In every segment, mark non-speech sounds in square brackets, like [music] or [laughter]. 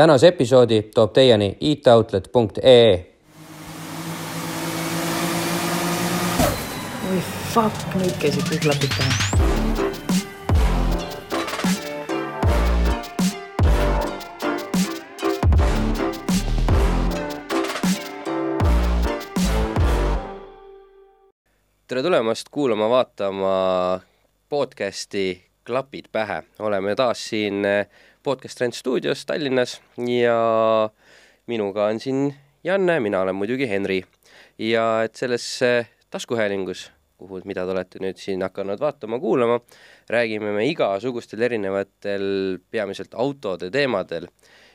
tänase episoodi toob teieni itoutlet.ee. oi fuck, nüüd käisid kõik klapid pähe. tere tulemast kuulama-vaatama podcasti Klapid pähe. oleme taas siin eh, Podcast Trend stuudios Tallinnas ja minuga on siin Janne, mina olen muidugi Henri. ja et selles eh, taskuhäälingus, kuhu, mida te olete nüüd siin hakanud vaatama-kuulama, räägime me igasugustel erinevatel, peamiselt autode teemadel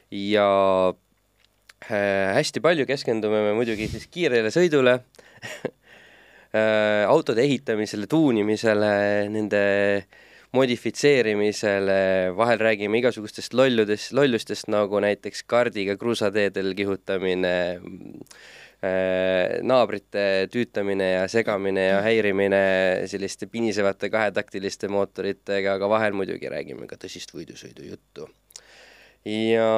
ja äh, hästi palju keskendume me muidugi siis kiirele sõidule äh, [laughs] autode ehitamisele, tuunimisele, nende modifitseerimisele, vahel räägime igasugustest lolludest, lollustest, nagu näiteks kaardiga kruusateedel kihutamine äh,, naabrite tüütamine ja segamine ja häirimine selliste pinisevate kahetaktiliste mootoritega, aga vahel muidugi räägime ka tõsist võidusõidujuttu. ja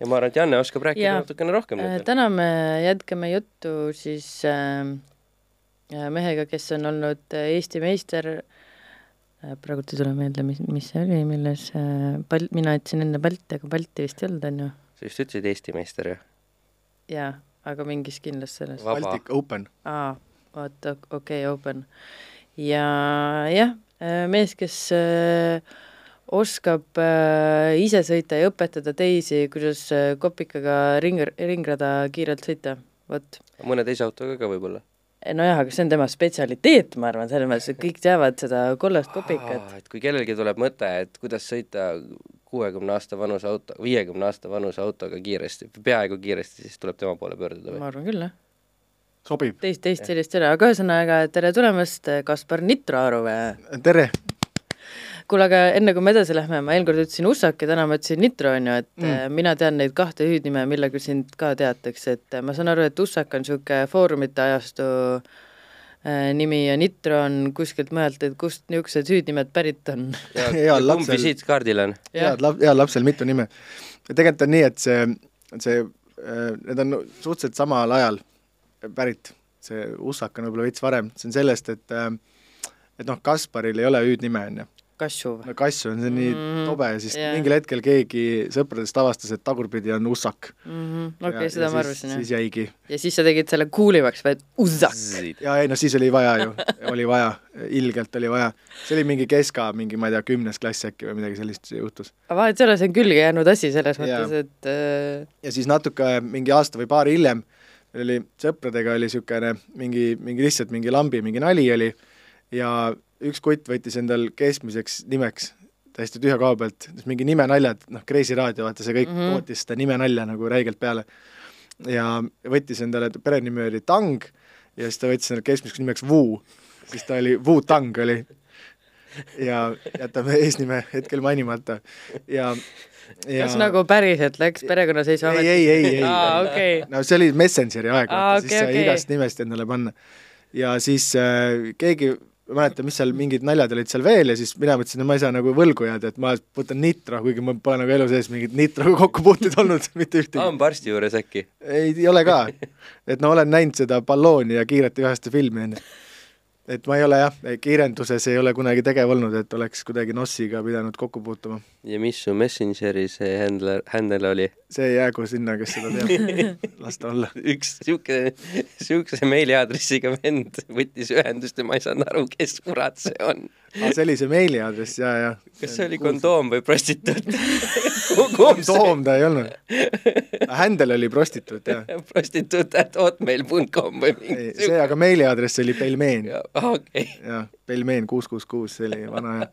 ja ma arvan, et Janne oskab rääkida Jaa. natukene rohkem Äh, täna me jätkame juttu siis äh, äh, mehega, kes on olnud Eesti meister äh, praegult ei tule meelde, mis, mis see oli, milles äh, pal-, mina ütlesin enne Balti, aga Balti vist ei olnud, on ju? sa just ütlesid Eesti meister ju? jaa, aga mingis kindlas selles. Baltic Open. aa, oota, okei okay,, open. ja jah, mees, kes äh, oskab äh, ise sõita ja õpetada teisi, kuidas äh, kopikaga ring, ringrada kiirelt sõita, vot. mõne teise autoga ka võib-olla? Nojah, aga see on tema spetsialiteet, ma arvan, selles mõttes, et kõik teavad seda kollast kopikat. et kui kellelgi tuleb mõte, et kuidas sõita kuuekümne aasta vanuse auto, viiekümne aasta vanuse autoga kiiresti, peaaegu kiiresti, siis tuleb tema poole pöörduda või? ma arvan küll, jah. sobib. teist, teist sellist ei ole, aga ühesõnaga, tere tulemast, Kaspar Nitroaru või? tere. Kuule, aga enne kui me edasi lähme, ma eelmine kord ütlesin Ussak ja täna ma ütlesin Nitro, on ju, et Mm. mm. mina tean neid kahte hüüdnime, millega sind ka teatakse, et äh, ma saan aru, et Ussak on niisugune foorumite ajastu äh, nimi ja Nitro on kuskilt mujalt, et kust niisugused hüüdnimed pärit on? [laughs] kumb visiitkaardil on? head lap-, heal lapsel mitu nime. tegelikult on nii, et see, see, need on suhteliselt samal ajal pärit. see Ussak on võib-olla veits varem, see on sellest, et äh, et noh, Kasparil ei ole hüüdnime, on ju. Kassu või? no Kassu on see nii Mm, tobe ja siis jah. mingil hetkel keegi sõpradest avastas, et tagurpidi on Ussak. okei, seda ma arvasin, siis jah. jäigi. ja siis sa tegid selle kuulimaks või, et Ussak? ja ei no siis oli vaja ju, [laughs] oli vaja, ilgelt oli vaja. see oli mingi keska, mingi ma ei tea, kümnes klass äkki või midagi sellist juhtus. aga vahet ei ole, see on külge jäänud asi selles Jaa. mõttes, et äh, ja siis natuke mingi aasta või paar hiljem meil oli sõpradega oli niisugune mingi, mingi lihtsalt mingi lambi, mingi nali oli ja üks kutt võttis endal keskmiseks nimeks täiesti tühja koha pealt, mingi nimenaljad, noh, Kreisi raadio, vaata see kõik mm. -hmm. tootis seda nimenalja nagu räigelt peale. ja võttis endale, perenimi oli Tang ja siis ta võttis endale keskmiseks nimeks Wu, siis ta oli Wu-Tang oli. ja jätame [laughs] eesnime hetkel mainimata ja, ja kas nagu päriselt läks perekonnaseisuamet? ei, ei, ei, ei. aa, okei. no see oli Messengeri aeg, Aa, vaata, siis sai okei. igast nimest endale panna. ja siis äh, keegi, mäleta, mis seal mingid naljad olid seal veel ja siis mina mõtlesin, et ma ei saa nagu võlgu jääda, et ma võtan Nitro, kuigi mul pole nagu elu sees mingit Nitroga kokkupuuteid olnud [laughs] mitte ühtegi. hambaarsti juures äkki? ei, ei ole ka. [laughs] et no olen näinud seda ballooni ja kiirete üheste filmi, onju. Et ma ei ole jah, kiirenduses ei ole kunagi tegev olnud, et oleks kuidagi NOS-iga pidanud kokku puutuma. ja mis su Messengeri see handler, handle oli? see jäägu sinna, kes seda teab. [laughs] las ta olla. üks sihuke, sihukese meiliaadressiga vend võttis ühendust ja ma ei saanud aru, kes kurat see on. aa, see oli see meiliaadress, jaa, jaa. kas see oli kondoom või prostituut? [laughs] kondoom ta ei olnud. Händel oli prostituut, jah. [laughs] prostituut at hotmail.com või mingi see aga meiliaadress oli pelmeen. Okei okay.. jah, pelmeen kuus, kuus, kuus, see oli vana ja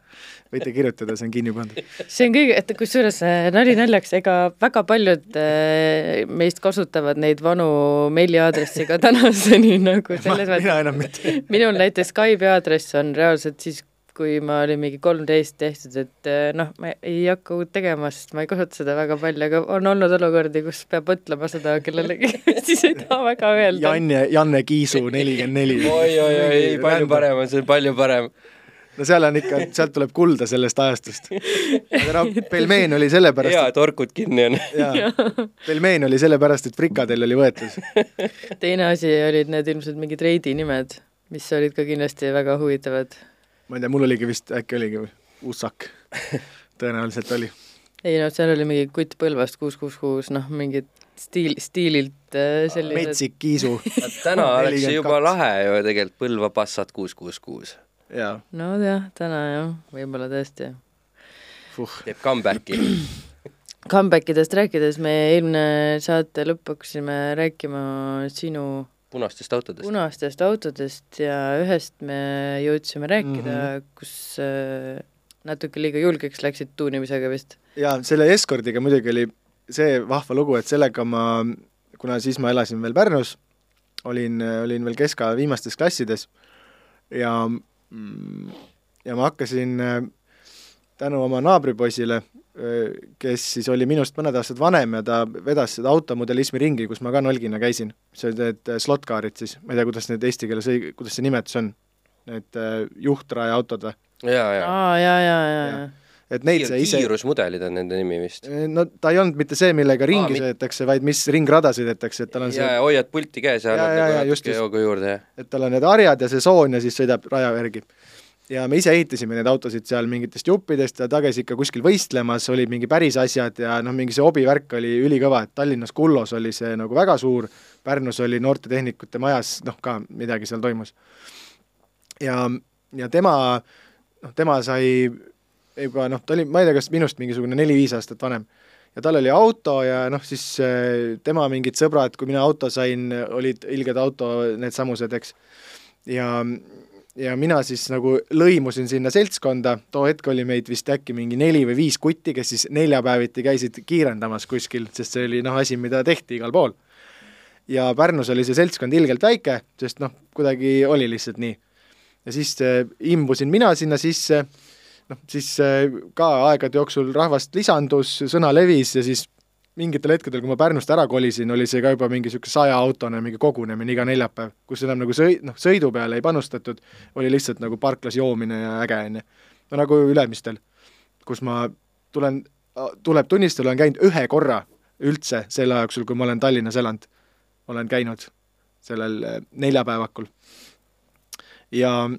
võite kirjutada, see on kinni pandud. see on kõige, et kusjuures äh, nali naljaks, ega väga paljud äh, meist kasutavad neid vanu meiliaadressi ka tänaseni nagu selles mina mõttes. enam mitte. minul näiteks Skype'i aadress on reaalselt siis kui ma olin mingi kolmteist tehtud, et eh, noh, ma ei hakka uut tegema, sest ma ei kasuta seda väga palju, aga on olnud olukordi, kus peab ütlema seda kellelegi, [laughs] siis ei taha väga öelda. Janne, Janne Kiisu nelikümmend neli. [laughs] oi-oi-oi, palju parem on see, palju parem. no seal on ikka, sealt tuleb kulda sellest ajastust. aga noh, [laughs] pelmeen oli sellepärast hea, et orkud kinni on. jaa, pelmeen oli sellepärast, et frikadell oli võetud. teine asi olid need ilmselt mingid reidi nimed, mis olid ka kindlasti väga huvitavad. Ma ei tea, mul oligi vist, äkki oligi Ussak tõenäoliselt oli. ei noh, seal oli mingi kutt Põlvast kuus, kuus, kuus, noh, mingid stiil, stiililt äh, sellised metsik kiisu. täna oleks [laughs] see 42. juba lahe ju tegelikult Põlva Passat kuus, kuus, kuus. jaa, no jah, täna jah, võib-olla tõesti. puh. teeb comeback'i. Comeback idest rääkides, me eelmine saate lõppu hakkasime rääkima sinu punastest autodest. punastest autodest ja ühest me jõudsime rääkida mm. -hmm. kus äh, natuke liiga julgeks läksid tuunimisega vist. jaa, selle Escordiga muidugi oli see vahva lugu, et sellega ma, kuna siis ma elasin veel Pärnus, olin, olin veel keska viimastes klassides ja mm, ja ma hakkasin äh, tänu oma naabripoisile, kes siis oli minust mõned aastad vanem ja ta vedas seda automodelismi ringi, kus ma ka nolgina käisin. see olid need äh, slot car'id siis, ma ei tea, kuidas need eesti keeles õig-, kuidas see nimetus on, need äh, juhtraja autod või? jaa, jaa. aa, jaa, jaa, jaa, jaa. et neid Kiir, see ise kiirusmudelid on nende nimi vist. no ta ei olnud mitte see, millega ringi mit- sõidetakse, vaid mis ringrada sõidetakse, et tal on see ja hoiad pulti käes ja Jaa, annad jaa, nagu jaa, just, natuke just. joogu juurde, jah. et tal on need harjad ja see soon ja siis sõidab raja järgi. Ja me ise ehitasime neid autosid seal mingitest juppidest ja ta käis ikka kuskil võistlemas, olid mingi päris asjad ja noh, mingi see hobivärk oli ülikõva, et Tallinnas Kullos oli see nagu väga suur, Pärnus oli noortetehnikute majas, noh ka midagi seal toimus. ja, ja tema, noh, tema sai juba noh, ta oli, ma ei tea, kas minust mingisugune neli-viis aastat vanem ja tal oli auto ja noh, siis äh, tema mingid sõbrad, kui mina auto sain, olid ilged auto needsamused, eks. ja, ja mina siis nagu lõimusin sinna seltskonda, too hetk oli meid vist äkki mingi neli või viis kutti, kes siis neljapäeviti käisid kiirendamas kuskil, sest see oli noh, asi, mida tehti igal pool. ja Pärnus oli see seltskond ilgelt väike, sest noh, kuidagi oli lihtsalt nii. ja siis äh, imbusin mina sinna sisse noh, siis äh, ka aegade jooksul rahvast lisandus, sõna levis ja siis mingitel hetkedel, kui ma Pärnust ära kolisin, oli see ka juba mingi niisugune sajaautone mingi kogunemine iga neljapäev, kus enam nagu sõi-, noh, sõidu peale ei panustatud, oli lihtsalt nagu parklas joomine ja äge, on ju. no nagu Ülemistel, kus ma tulen, tuleb tunnistada, olen käinud ühe korra üldse selle aja jooksul, kui ma olen Tallinnas elanud. olen käinud sellel neljapäevakul. ja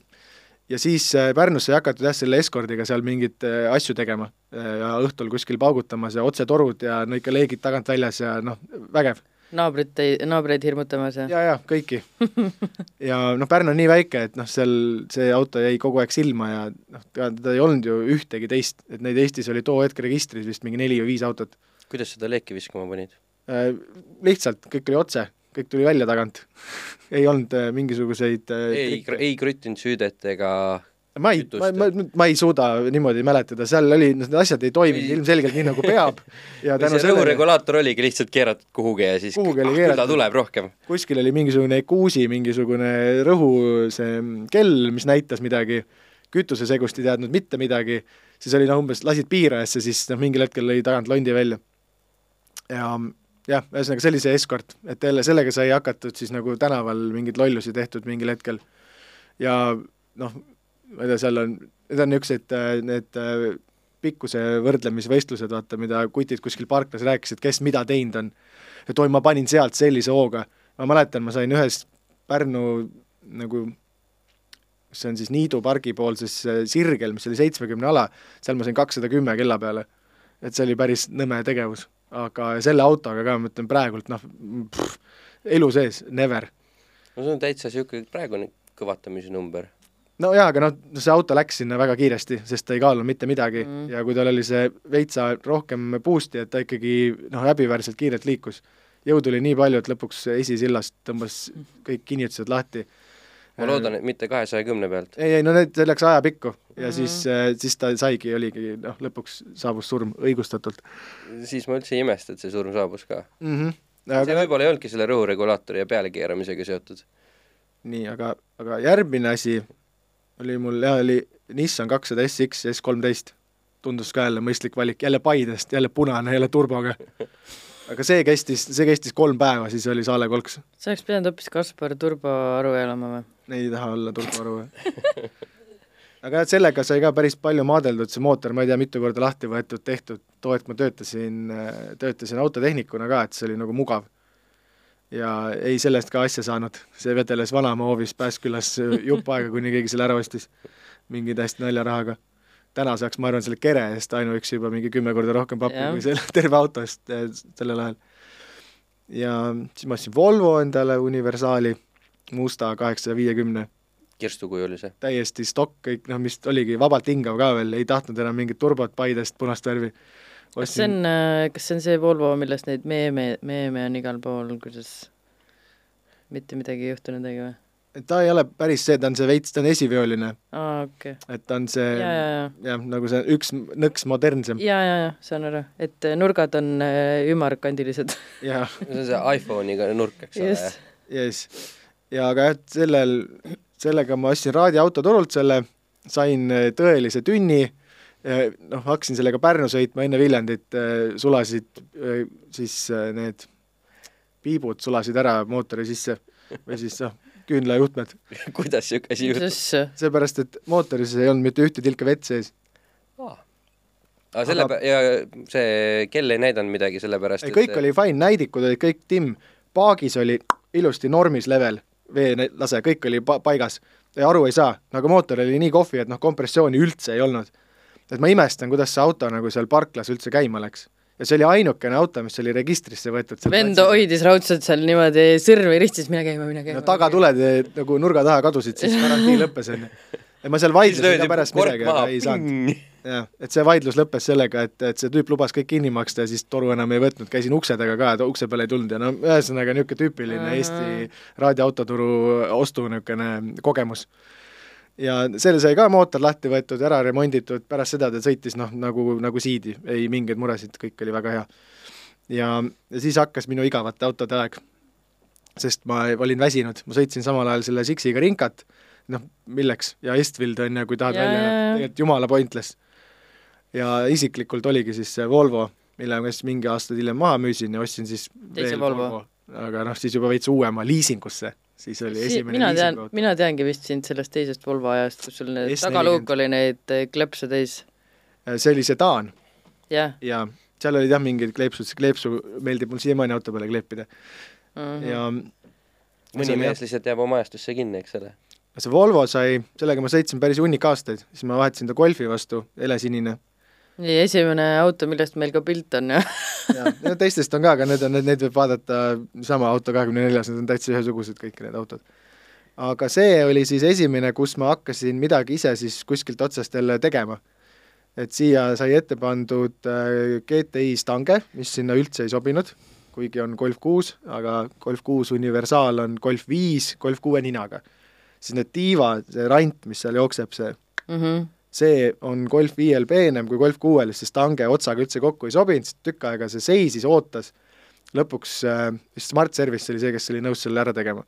ja siis äh, Pärnus sai hakatud jah, selle eskordiga seal mingeid äh, asju tegema äh, ja õhtul kuskil paugutamas ja otsetorud ja no ikka leegid tagant väljas ja noh, vägev. naabrit ei, naabreid hirmutamas ja, ja, ja kõiki. [laughs] ja noh, Pärnu on nii väike, et noh, seal see auto jäi kogu aeg silma ja noh, teda ei olnud ju ühtegi teist, et neid Eestis oli too hetk registris vist mingi neli või viis autot. kuidas seda leeki viskama panid? Lihtsalt, kõik oli otse, kõik tuli välja tagant [laughs] ei olnud äh, mingisuguseid äh, ei, ei kruttinud süüdet ega ma ei, ma, ma, ma ei suuda niimoodi mäletada, seal oli, need asjad ei toiminud ilmselgelt nii, nagu peab ja tänu sellele rõhuregulaator oligi lihtsalt keeratud kuhugi ja siis Kuhugi oli ah, keeratud. tuleb rohkem. kuskil oli mingisugune kuusi, mingisugune rõhu see kell, mis näitas midagi, kütusesegust ei teadnud mitte midagi, siis oli noh, umbes lasid piirajasse, siis noh, mingil hetkel lõi tagant londi välja. ja jah, ühesõnaga see eskort, et jälle sellega sai hakatud siis nagu tänaval mingeid lollusi tehtud mingil hetkel. ja noh, ma ei tea, seal on, need on niisugused äh, need äh, pikkuse võrdlemisvõistlused, vaata, mida kutid kuskil parklas rääkisid, kes mida teinud on. et oi, ma panin sealt sellise hooga. ma mäletan, ma sain ühes Pärnu nagu mis on siis Niidu pargi poolses äh, sirgel, mis oli seitsmekümne ala, seal ma sain kakssada kümme kella peale. et see oli päris nõme tegevus, aga selle autoga ka, ma ütlen praegult noh, elu sees, never. no see on täitsa niisugune praegune kõvatamise number. no jaa, aga noh, see auto läks sinna väga kiiresti, sest ta ei kaalunud mitte midagi Mm. ja kui tal oli see veitsa rohkem boost'i, et ta ikkagi noh, häbiväärselt kiirelt liikus. jõudu oli nii palju, et lõpuks esisillast tõmbas kõik kinnitused lahti. Ma loodan, et mitte kahesaja kümne pealt. ei, ei no need, see läks ajapikku ja mm. -hmm. siis, siis ta saigi, oligi noh, lõpuks saabus surm õigustatult siis ma üldse ei imesta, et see surm saabus ka. mm. -hmm. see aga võib-olla ei olnudki selle rõhuregulaatori ja pealekeeramisega seotud. nii, aga, aga järgmine asi oli mul jah, oli Nissan kakssada SX S kolmteist. tundus ka jälle mõistlik valik, jälle Paidest, jälle punane, jälle turboga. aga see kestis, see kestis kolm päeva, siis oli saale kolks. sa oleks pidanud hoopis Kaspar Turbo aru elama või? Ei taha olla turboaru. [laughs] aga jah, sellega sai ka päris palju maadeldud, see mootor, ma ei tea, mitu korda lahti võetud, tehtud, too hetk ma töötasin, töötasin autotehnikuna ka, et see oli nagu mugav. ja ei sellest ka asja saanud, see vedeles vanaema hoovis Pääskülas jupp aega, kuni keegi selle ära ostis, mingi täiesti naljarahaga. täna saaks, ma arvan, selle kere eest ainuüksi juba mingi kümme korda rohkem pappi kui selle [laughs] terve auto eest eh, sellel ajal. ja siis ma ostsin Volvo endale universaali, musta kaheksasaja viiekümne kirstukujulise. täiesti stokk kõik, noh, mis oligi vabalt hingav ka veel, ei tahtnud enam mingit turbot Paidest punast värvi. kas see on, kas see on see Volvo, millest neid meeme, meeme on igal pool, kuidas mitte midagi ei juhtu nendega või? ta ei ole päris see, ta on see veits, ta on esiveoline, aa, okei okay.. et ta on see ja, ja, ja, jah, nagu see üks nõks modernsem ja, ja, ja saan aru, et äh, nurgad on äh, ümarkandilised. ja see on see iPhone'iga nurk, eks ole just., yes. Ja aga jah, sellel, sellega ma ostsin raadiauto turult selle, sain eh, tõelise tünni, noh, hakkasin sellega Pärnu sõitma enne Viljandit, sulasid eh, siis need piibud sulasid ära mootori sisse või siis noh, küünlajuhtmed, [laughs] kuidas siuke asi juhtub? mis, seepärast et mootoris ei olnud mitte ühte tilka vett sees. aga selle Aga- ja see kell ei näidanud midagi, sellepärast ei, kõik oli fine, näidikud olid kõik timm, paagis oli ilusti normis level, veelase, kõik oli pa- paigas. aru ei saa, nagu mootor oli nii kohvi, et noh, kompressiooni üldse ei olnud. et ma imestan, kuidas see auto nagu seal parklas üldse käima läks. ja see oli ainukene auto, mis oli registrisse võetud. vend hoidis raudselt seal niimoodi sõrmi ristis, mine käima, mine käima. no tagatuled nagu nurga taha kadusid, siis [laughs] garantii lõppes, onju. ja ma seal vaidlesin ka pärast midagi, aga ei saanud. [laughs] jah, et see vaidlus lõppes sellega, et, et see tüüp lubas kõik kinni maksta ja siis toru enam ei võtnud, käisin ukse taga ka, et ukse peale ei tulnud ja no ühesõnaga niisugune tüüpiline. Eesti raadioautoturu ostu niisugune kogemus. ja selle sai ka mootor lahti võetud, ära remonditud, pärast seda ta sõitis noh, nagu, nagu siidi, ei mingeid muresid, kõik oli väga hea. ja, ja siis hakkas minu igavate autode aeg. sest ma olin väsinud, ma sõitsin samal ajal selle Sixiga rinkat, noh, milleks, ja Estfield on ju, kui tahad Jaa, välja näha, tegelikult jumala pointless. Ja isiklikult oligi siis see Volvo, mille ma siis mingi aasta hiljem maha müüsin ja ostsin siis Teise veel Volvo. aga noh, siis juba veits uuema liisingusse, siis oli esimene mina tean, mina teangi vist sind sellest teisest Volvo ajast, kus sul need S40. tagaluuk oli neid eh, kleepse täis. see oli sedaan jah ja seal olid jah mingid kleepsud, see kleepsu meeldib mul siiamaani auto peale kleepida mm. -hmm. ja mõni mees lihtsalt jääb oma ajastusse kinni, eks ole. see Volvo sai, sellega ma sõitsin päris hunnik aastaid, siis ma vahetasin ta Golfi vastu, helesinine nii, esimene auto, millest meil ka pilt on ja ja ja teistest on ka, aga need on, neid võib vaadata, sama auto kahekümne neljas, need on täitsa ühesugused kõik need autod. aga see oli siis esimene, kus ma hakkasin midagi ise siis kuskilt otsast jälle tegema. et siia sai ette pandud äh, GTI Stange, mis sinna üldse ei sobinud, kuigi on Golf kuus, aga Golf kuus universaal on Golf viis Golf kuue ninaga. siis need tiivad, see rant, mis seal jookseb, see mm. -hmm. See on Golf viiel peenem kui Golf kuuel, sest stange otsaga üldse kokku ei sobinud, sest tükk aega see seisis, ootas. lõpuks äh, vist Smart Service oli see, kes oli nõus selle ära tegema.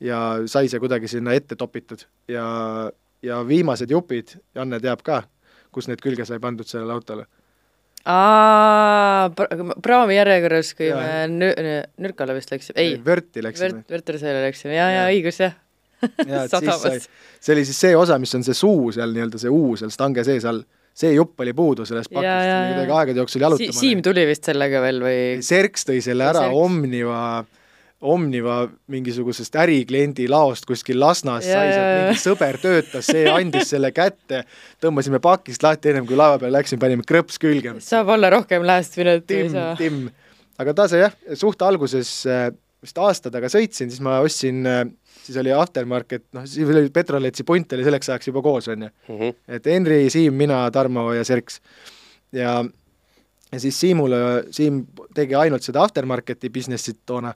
ja sai see kuidagi sinna ette topitud ja, ja viimased jupid, Janne teab ka, kus need külge sai pandud sellele autole. aa, praami järjekorras, kui Jaa. me nü-, Nürkale vist läksime, ei, Vörti läksime Vert-, Vertersele läksime ja, ja õigus jah. [laughs] ja sadamas., see oli siis see osa, mis on see suu seal nii-öelda, see uu seal stange sees all, see jupp oli puudu sellest pakist, jaa, kuidagi jaa. aegade jooksul Si jalutama Siim tuli vist sellega veel või? Serks tõi selle ära Serks. Omniva, Omniva mingisugusest ärikliendi laost kuskil Lasnas, sai sealt mingi sõber töötas, see andis selle kätte, tõmbasime pakist lahti ennem kui laeva peale läksime, panime krõps külge. saab olla rohkem last ei timm timm. aga ta sai jah, suht alguses äh, vist aasta taga sõitsin, siis ma ostsin, siis oli aftermarket, noh siis oli Petroletsi punt oli selleks ajaks juba koos, on ju. Mhm. et Henri, Siim, mina, Tarmo ja Serks. ja, ja siis Siimule, Siim tegi ainult seda aftermarketi business'it toona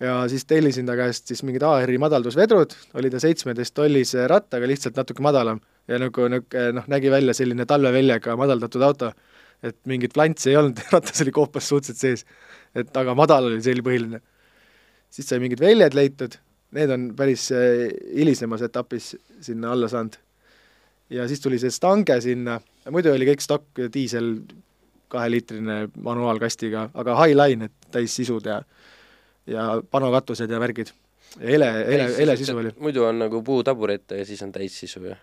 ja siis tellisin ta käest siis mingid AR-i madaldusvedrud, oli ta seitsmeteist tollise rattaga, lihtsalt natuke madalam ja nagu niisugune noh, nägi välja selline talveväljaga madaldatud auto, et mingit plantsi ei olnud, [laughs] ratas oli koopas suhteliselt sees. et aga madal oli, see oli põhiline. siis sai mingid väljad leitud, need on päris äh, hilisemas etapis sinna alla saanud ja siis tuli see stange sinna, muidu oli kõik stokk diisel kaheliitrine manuaalkastiga, aga Highline, et täissisud ja ja panokatused ja värgid. hele, hele, hele sisu oli. muidu on nagu puutaburett ja siis on täissisu ju.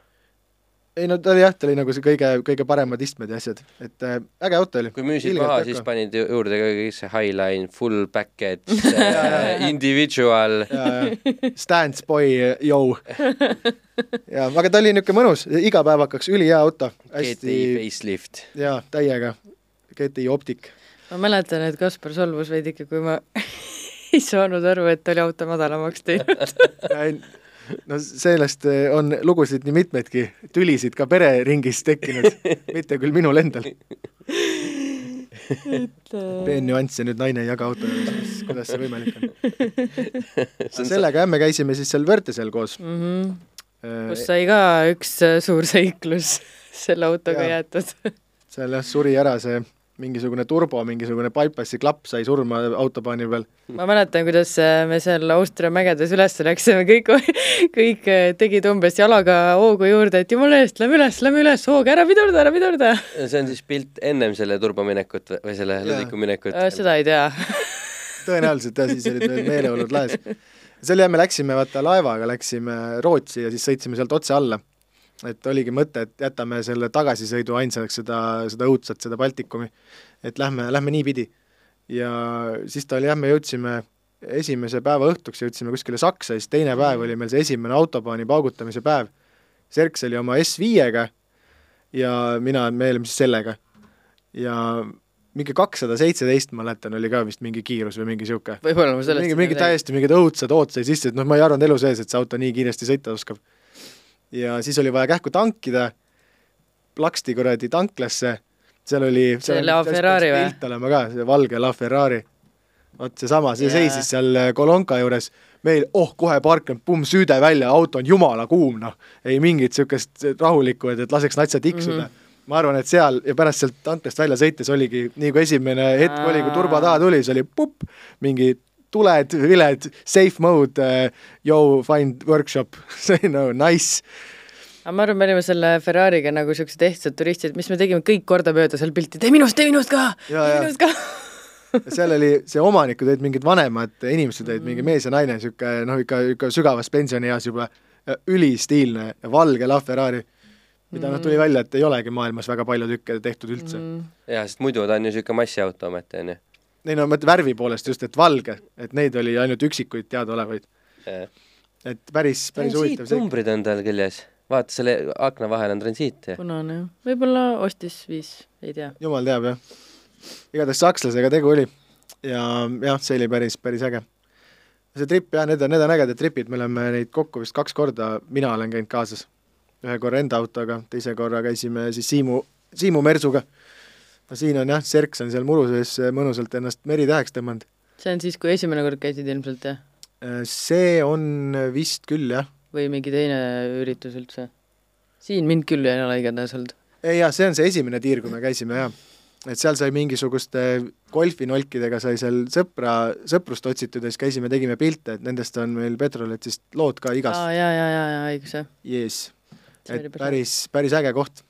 Ei no ta oli jah, ta oli nagu see kõige, kõige paremad istmed ja asjad, et äh, äge auto oli. kui müüsid maha, siis panid ju- juurde ka kõik see highline, full package [laughs] äh, individual. Stance boy, jõu. ja aga ta oli niisugune mõnus, igapäevakaks ülihea auto, GTI facelift. jaa, täiega, GTI optik. ma mäletan, et Kaspar solvus veidike, kui ma [laughs] ei saanud aru, et ta oli auto madalamaks teinud. [laughs] [laughs] no sellest eh, on lugusid nii mitmeidki, tülisid ka pereringis tekkinud, [laughs] mitte küll minul endal. [laughs] peen nüanss ja nüüd naine ei jaga auto juures, kuidas see võimalik on? sellega jah, me käisime siis seal Võrtesel koos. Mhm. Äh, kus sai ka üks äh, suur seiklus selle autoga Jaa. jäetud. seal jah, suri ära see mingisugune turbo, mingisugune bypassi klapp sai surma autobaani peal. ma mäletan, kuidas äh, me seal Austria mägedes üles läksime, kõik, [laughs] kõik äh, tegid umbes jalaga hoogu juurde, et jumala eest, lähme üles, lähme üles, hoog, ära pidurda, ära pidurda. see on siis pilt ennem selle turbominekut või- või selle lõdviku minekut? seda ei tea. tõenäoliselt jah, siis olid veel meeleolud laes. seal jah, me läksime vaata laevaga läksime Rootsi ja siis sõitsime sealt otse alla. Et oligi mõte, et jätame selle tagasisõidu ainsaks seda, seda õudsat, seda Baltikumi. et lähme, lähme niipidi. ja siis ta oli jah, me jõudsime esimese päeva õhtuks jõudsime kuskile Saksa, siis teine päev oli meil see esimene autobaani paugutamise päev. Serks oli oma S5-ga ja mina, me olime siis sellega. ja mingi kakssada seitseteist, ma mäletan, oli ka vist mingi kiirus või mingi niisugune. võib-olla ma sellest mingi, mingi. täiesti mingid õudsad oot sai sisse, et noh, ma ei arvanud elu sees, et see auto nii kiiresti sõita oskab. Ja siis oli vaja kähku tankida, plaksti kuradi tanklasse, seal oli See La Ferrari või? pilt olema ka, see valge La Ferrari. vot seesama, see Jaa. seisis seal äh, kolonka juures, meil oh, kohe parkland, pumm, süüde välja, auto on jumala kuum, noh. ei mingit niisugust rahulikku, et, et laseks natsa tiksuda mm. -hmm. ma arvan, et seal ja pärast sealt tanklast välja sõites oligi, nii kui esimene hetk oli, kui turba taha tuli, siis oli pupp, mingi tuled, viled, safe mode uh,, yo find workshop, [laughs] say no nice. aga ma arvan, me olime selle Ferrari'ga nagu siuksed ehtsad turistid, mis me tegime kõik kordamööda seal pilti, tee minust, tee minust ka, tee minust ka. seal oli see omanikud olid mingid vanemad inimesed olid, mingi mees ja naine, niisugune noh, ikka, ikka sügavas pensionieas juba, ülistiilne valge La Ferrari, mida noh, tuli välja, et ei olegi maailmas väga palju tükke tehtud üldse mm.. jah, sest muidu ta on ju niisugune massiauto ometi, on ju. Ei no ma mõtlen värvi poolest just, et valge, et neid oli ainult üksikuid teadaolevaid, et päris, päris huvitav see. transiitnumbrid on tal küljes. vaata, selle akna vahel on transiit punane jah, võib-olla ostis viis, ei tea. jumal teab jah. igatahes sakslasega tegu oli ja jah, see oli päris, päris äge. see trip jah, need on, need on ägedad tripid, me oleme neid kokku vist kaks korda, mina olen käinud kaasas. ühe korra enda autoga, teise korra käisime siis Siimu, Siimu Mersuga. No siin on jah, Serks on seal muru sees mõnusalt ennast meritäheks tõmmanud. see on siis, kui esimene kord käisid ilmselt jah? see on vist küll jah. või mingi teine üritus üldse? siin mind küll ei ole igatahes olnud. ei jaa, see on see esimene tiir, kui me käisime jah. et seal sai mingisuguste golfinolkidega sai seal sõpra, sõprust otsitud ja siis käisime, tegime pilte, et nendest on meil Petroletsist lood ka igas aa, jaa, jaa, jaa, õigus jah. oli et päris, päris äge koht.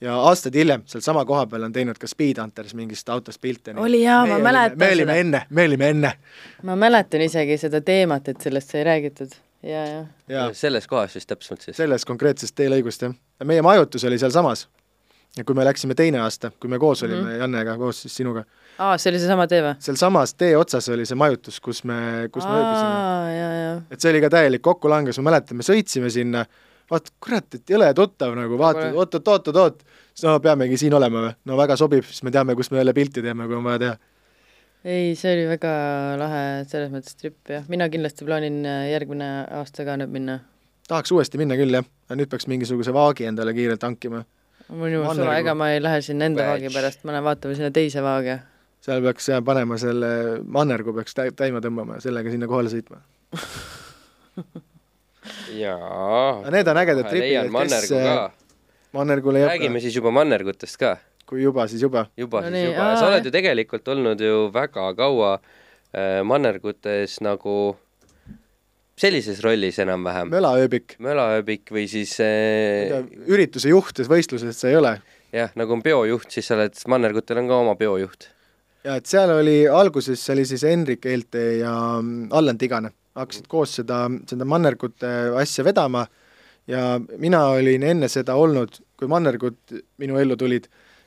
Ja aastaid hiljem sealsama koha peal on teinud ka Speedhunters mingist autost pilte. Oli jaa, ma mäletan me olime enne, me olime enne. ma mäletan isegi seda teemat, et sellest sai räägitud. jaa, jaa. jaa, selles kohas siis täpsemalt siis. sellest konkreetsest teelõigust jah. meie majutus oli sealsamas. ja kui me läksime teine aasta, kui me koos olime mm -hmm. Jannega koos siis sinuga, aa, see oli seesama tee või? sealsamas tee otsas oli see majutus, kus me, kus me ööbisime. et see oli ka täielik kokkulangus, ma mäletan, me sõitsime sinna, vaata kurat, et jõle tuttav nagu, vaatad, oot-oot-oot-oot-oot, no peamegi siin olema või, no väga sobib, siis me teame, kus me jälle pilti teeme, kui on vaja teha. ei, see oli väga lahe selles mõttes trip jah, mina kindlasti plaanin äh, järgmine aasta ka nüüd minna. tahaks uuesti minna küll jah, aga nüüd peaks mingisuguse vaagi endale kiirelt hankima. on Mannergu. suva, ega ma ei lähe sinna enda vaagi pärast, ma lähen vaatama sinna teise vaage. seal peaks panema selle mannergu peaks tä- täima tõmbama ja sellega sinna kohale sõitma. [laughs] jaa. need on ägedad tripid, et mannergu kes ka. mannergule jääb räägime, siis juba mannergutest ka. kui juba, siis juba. juba No no nii, siis juba, sa oled ju tegelikult olnud ju väga kaua äh, mannergutes nagu sellises rollis enam-vähem. mölaööbik, mölaööbik või siis äh, ürituse juht, võistluses sa ei ole jah, nagu on peojuht, siis sa oled, mannergutel on ka oma peojuht. ja et seal oli alguses, see oli siis Henrik Eelte ja mm, Allan Tigane, hakkasid koos seda, seda mannergute asja vedama ja mina olin enne seda olnud kui mannergud minu ellu tulid,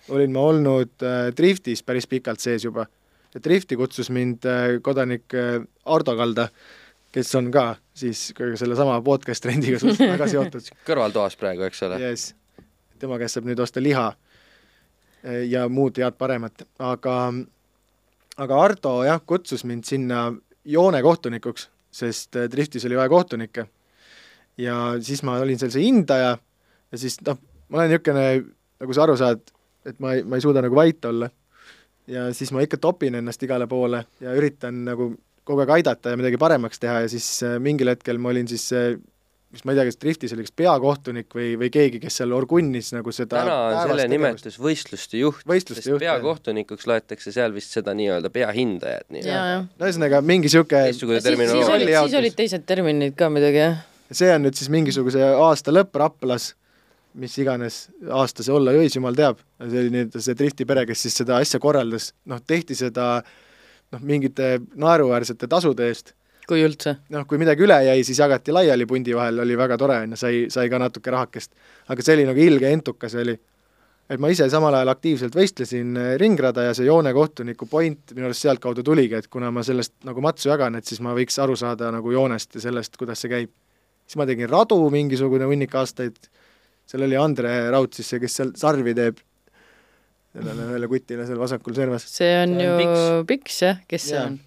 olin ma olnud äh, driftis päris pikalt sees juba. ja drifti kutsus mind äh, kodanik äh, Ardo Kalda, kes on ka siis sellesama podcast trendiga [laughs] väga seotud. kõrvaltoas praegu, eks ole? jess, tema käest saab nüüd osta liha äh, ja muud head-paremat, aga, aga Ardo jah, kutsus mind sinna joonekohtunikuks, sest äh, driftis oli vaja kohtunikke. ja siis ma olin seal see hindaja ja siis noh, ma olen niisugune, nagu sa aru saad, et ma ei, ma ei suuda nagu vait olla. ja siis ma ikka topin ennast igale poole ja üritan nagu kogu aeg aidata ja midagi paremaks teha ja siis äh, mingil hetkel ma olin siis mis ma ei tea, kas driftis oli kas peakohtunik või, või keegi, kes seal orgunnis nagu seda täna on selle nimetus võistluste juht, sest juht, peakohtunikuks loetakse seal vist seda nii-öelda peahindajat, nii jaa, jah. no ühesõnaga, mingi niisugune teistsugune siis, siis olid, siis olid teised terminid ka muidugi, jah. see on nüüd siis mingisuguse aasta lõpp Raplas, mis iganes aasta see olla võis, jumal teab. see oli nüüd see drifti pere, kes siis seda asja korraldas, noh, tehti seda noh, mingite naeruväärsete tasude eest. Kui üldse. noh, kui midagi üle jäi, siis jagati laiali pundi vahel, oli väga tore, on ju, sai, sai ka natuke rahakest. aga see oli nagu ilge entukas oli. et ma ise samal ajal aktiivselt võistlesin eh, ringrada ja see joonekohtuniku point minu arust sealtkaudu tuligi, et kuna ma sellest nagu matsu jagan, et siis ma võiks aru saada nagu joonest ja sellest, kuidas see käib. siis ma tegin radu mingisugune hunnik aastaid, seal oli Andre Raud siis see, kes seal sarvi teeb, sellele ühele kutile seal vasakul servas. see on See ju Piks. Piks, jah, kes see Jaa. on?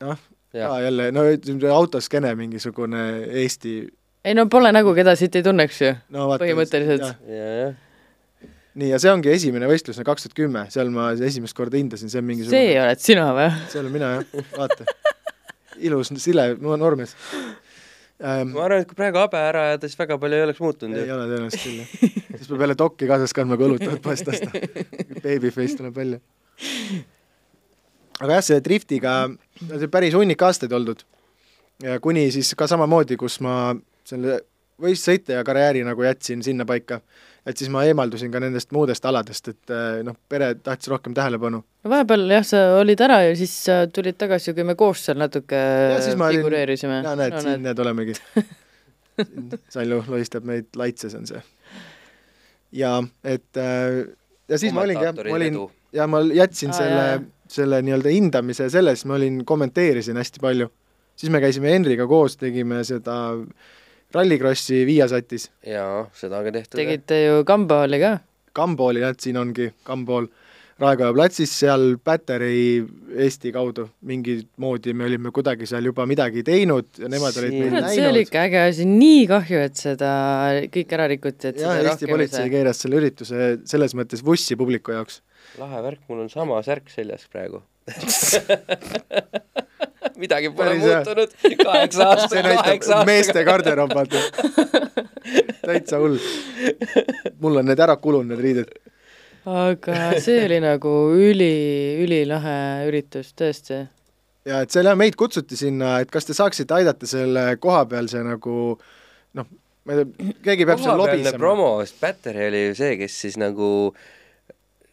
noh, Ka jälle, no ütleme, autoskeene mingisugune Eesti ei no pole nägu, keda siit ei tunneks ju. no Põhimõtteliselt. nii, ja see ongi esimene võistlus, kaks tuhat kümme, seal ma esimest korda hindasin, see on mingisugune see oled sina või? see olen mina jah, vaata. ilus, sile, noormees ähm,. ma arvan, et kui praegu habe ära ajada, siis väga palju ei oleks muutunud ei ole tõenäoliselt küll jah. siis peab jälle dokki kaasas kandma, kui õlut tuleb poest osta. Babyface tuleb välja. Aga jah, see driftiga, see on päris hunnik aastaid oldud. ja kuni siis ka samamoodi, kus ma selle võistsõite ja karjääri nagu jätsin sinnapaika, et siis ma eemaldusin ka nendest muudest aladest, et eh, noh, pere tahtis rohkem tähelepanu. no vahepeal jah, sa olid ära ja siis tulid tagasi, kui me koos seal natuke figureerisime. ja näed, siin need olemegi. Sallu lohistab meid laitses, on see. ja et äh, ja siis ma olingi jah, ma olin ja ma jätsin Aa, selle jaa., selle nii-öelda hindamise selles, ma olin, kommenteerisin hästi palju. siis me käisime Henriga koos, tegime seda Rallycrossi Viasatis. jaa, seda on ka tehtud. tegite ju Kamba oli ka. Kambooli jah, siin ongi Kambool, Raekoja platsis seal Battery Eesti kaudu mingit moodi me olime kuidagi seal juba midagi teinud ja nemad olid meid kurat, see oli näinud. ikka äge asi, nii kahju, et seda kõik ära rikuti, et jah, Eesti politsei keeras selle ürituse selles mõttes vussi publiku jaoks. Lahe värk, mul on sama särk seljas praegu [laughs] midagi pole Päris muutunud, kaheksa see aastat, kaheksa aastat. meeste garderoob, vaata. täitsa hull. mul on need ära kulunud, need riided. aga see oli nagu üli, ülilahe üritus, tõesti. ja et seal jah, meid kutsuti sinna, et kas te saaksite aidata selle kohapealse nagu noh, ma ei tea, keegi peab seal lobisema. promo, Battery oli ju see, kes siis nagu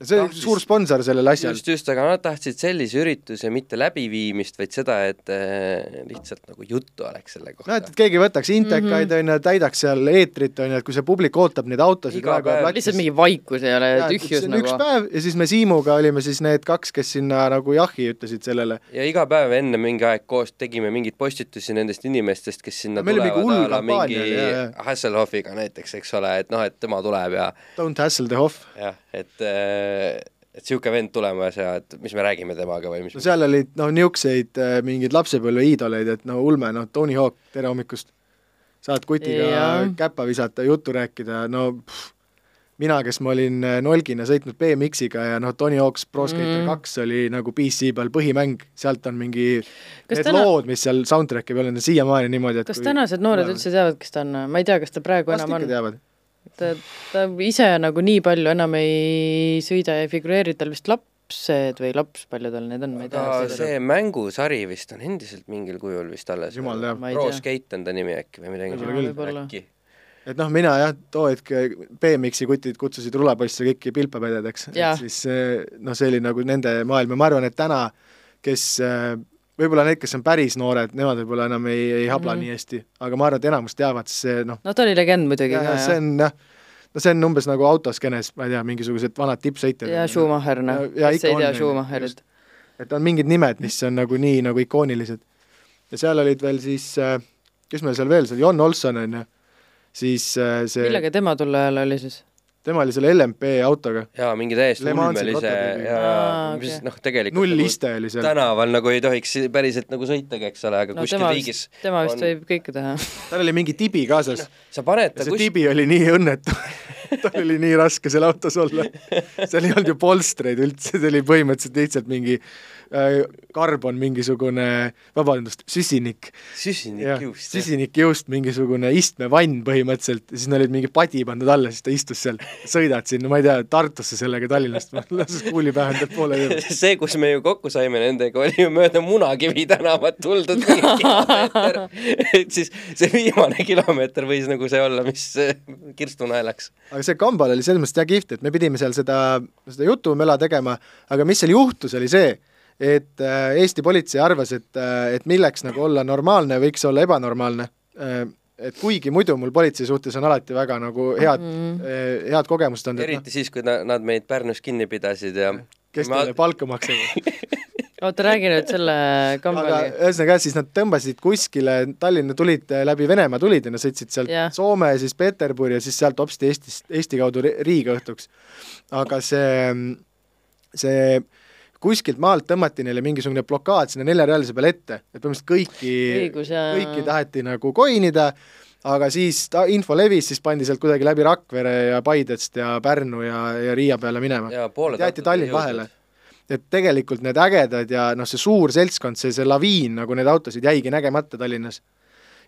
see oli tahtis- suur sponsor sellel asjal. just, just, aga nad tahtsid sellise ürituse mitte läbiviimist, vaid seda, et äh, lihtsalt nagu juttu oleks selle noh, et kohta et. keegi võtaks intekaid, on ju, täidaks seal eetrit, on ju, et kui see publik ootab neid autosid Iga päev. platsis lihtsalt mingi vaikus ei ole, tühjus see on üks nagu. päev ja siis me Siimuga olime siis need kaks, kes sinna nagu jahi ütlesid sellele. ja iga päev enne mingi aeg koos tegime mingeid postitusi nendest inimestest, kes sinna No tulevad mingi. Hasselhoffiga näiteks, eks ole, et noh, et tema tuleb ja Don't hassle the Hoff. jah, et äh, et niisugune vend tulemas ja et mis me räägime temaga või mis no seal olid noh, niisuguseid äh, mingeid lapsepõlve iidoleid, et no ulme, noh, Tony Hawk, tere hommikust. saad kutiga Jaa. käpa visata, juttu rääkida, no pff, mina, kes ma olin äh, nolgina sõitnud BMX-iga ja noh, Tony Hawk's Pro Skater Mm. kaks oli nagu PC peal põhimäng, sealt on mingi Kas need täna- lood, mis seal soundtrack'i peal on, siiamaani niimoodi, et kas tänased noored üldse teavad, kes ta on? ma ei tea, kas ta praegu vast enam on. teavad. ta, ta ise nagu nii palju enam ei sõida ja ei figureeri, tal vist lapsed või laps, palju tal neid on, ma ei tea. see mängusari vist on endiselt mingil kujul vist alles. Jumal teab. Ma ei Pro. Skate on ta nimi äkki või midagi et noh, mina jah, too hetk BMX-i kutid kutsusid rulapoisse kõiki pilpapededeks, et siis eh, noh, see oli nagu nende maailm ja ma arvan, et täna, kes eh, võib-olla need, kes on päris noored, nemad võib-olla enam ei, ei habla mm. -hmm. nii hästi, aga ma arvan, et enamus teavad, sest see noh, no ta oli legend muidugi ka, see jah. on jah, no see on umbes nagu autoskeenes, ma ei tea, mingisugused vanad tippsõitjad. ja Schumacher, noh, Ja- ja kes ei tea Schumacherit. et on mingid nimed, mis on nagu nii nagu ikoonilised. ja seal olid veel siis, kes meil seal veel, seal Jon Olson on ju, siis äh, see, millega tema tol ajal oli siis? Tema oli selle LMP autoga, jaa, mingi täiesti ulmelise ja, mis okei. noh, tegelikult null nagu iste oli seal, tänaval nagu ei tohiks päriselt nagu sõitagi, eks ole, aga no kuskil tema riigis tema vist on- võib kõike teha. tal oli mingi tibi kaasas sa paned ta see kuskil, tibi oli nii õnnetu, [laughs] tal oli nii raske seal autos olla. seal ei olnud ju polstreid üldse, see oli põhimõtteliselt lihtsalt mingi karbon mingisugune, vabandust, süsinik. süsinikkiust. süsinikjõust mingisugune istmevann põhimõtteliselt siis neil olid mingi padi pandud alla, siis ta istus seal, sõidad sinna, ma ei tea, Tartusse sellega Tallinnast, [laughs] lases kuuli pähe endale poole teele. [laughs] see, kus me ju kokku saime nendega, oli ju mööda Munakivi tänavat tuldud kilomeeter. [laughs] et siis see viimane kilomeeter võis nagu see olla, mis eh, kirstu naelaks. aga see Kambal oli selles mõttes jah kihvt, et me pidime seal seda, seda jutumela tegema, aga mis seal juhtus, oli see, et äh, Eesti politsei arvas, et, et milleks nagu olla normaalne, võiks olla ebanormaalne. et kuigi muidu mul politsei suhtes on alati väga nagu head mm, -hmm. head kogemused olnud, eriti siis, kui na- nad meid Pärnus kinni pidasid ja kes ma- teile palka maksavad. [laughs] oota, räägi nüüd selle aga kambali. ühesõnaga jah, siis nad tõmbasid kuskile, Tallinna tulid äh, läbi Venemaa tulid ja nad sõitsid sealt Jah. Soome ja siis Peterburi ja siis sealt hopsti Eestist, Eesti kaudu Ri- Riiga õhtuks. aga see, see kuskilt maalt tõmmati neile mingisugune blokaad sinna neljarealise peale ette, et põhimõtteliselt kõiki, kõiki taheti nagu koinida, aga siis ta info levis, siis pandi sealt kuidagi läbi Rakvere ja Paidest ja Pärnu ja, ja Riia peale minema. jäeti Tallinn vahele. et tegelikult need ägedad ja noh, see suur seltskond, see, see laviin nagu neid autosid jäigi nägemata Tallinnas.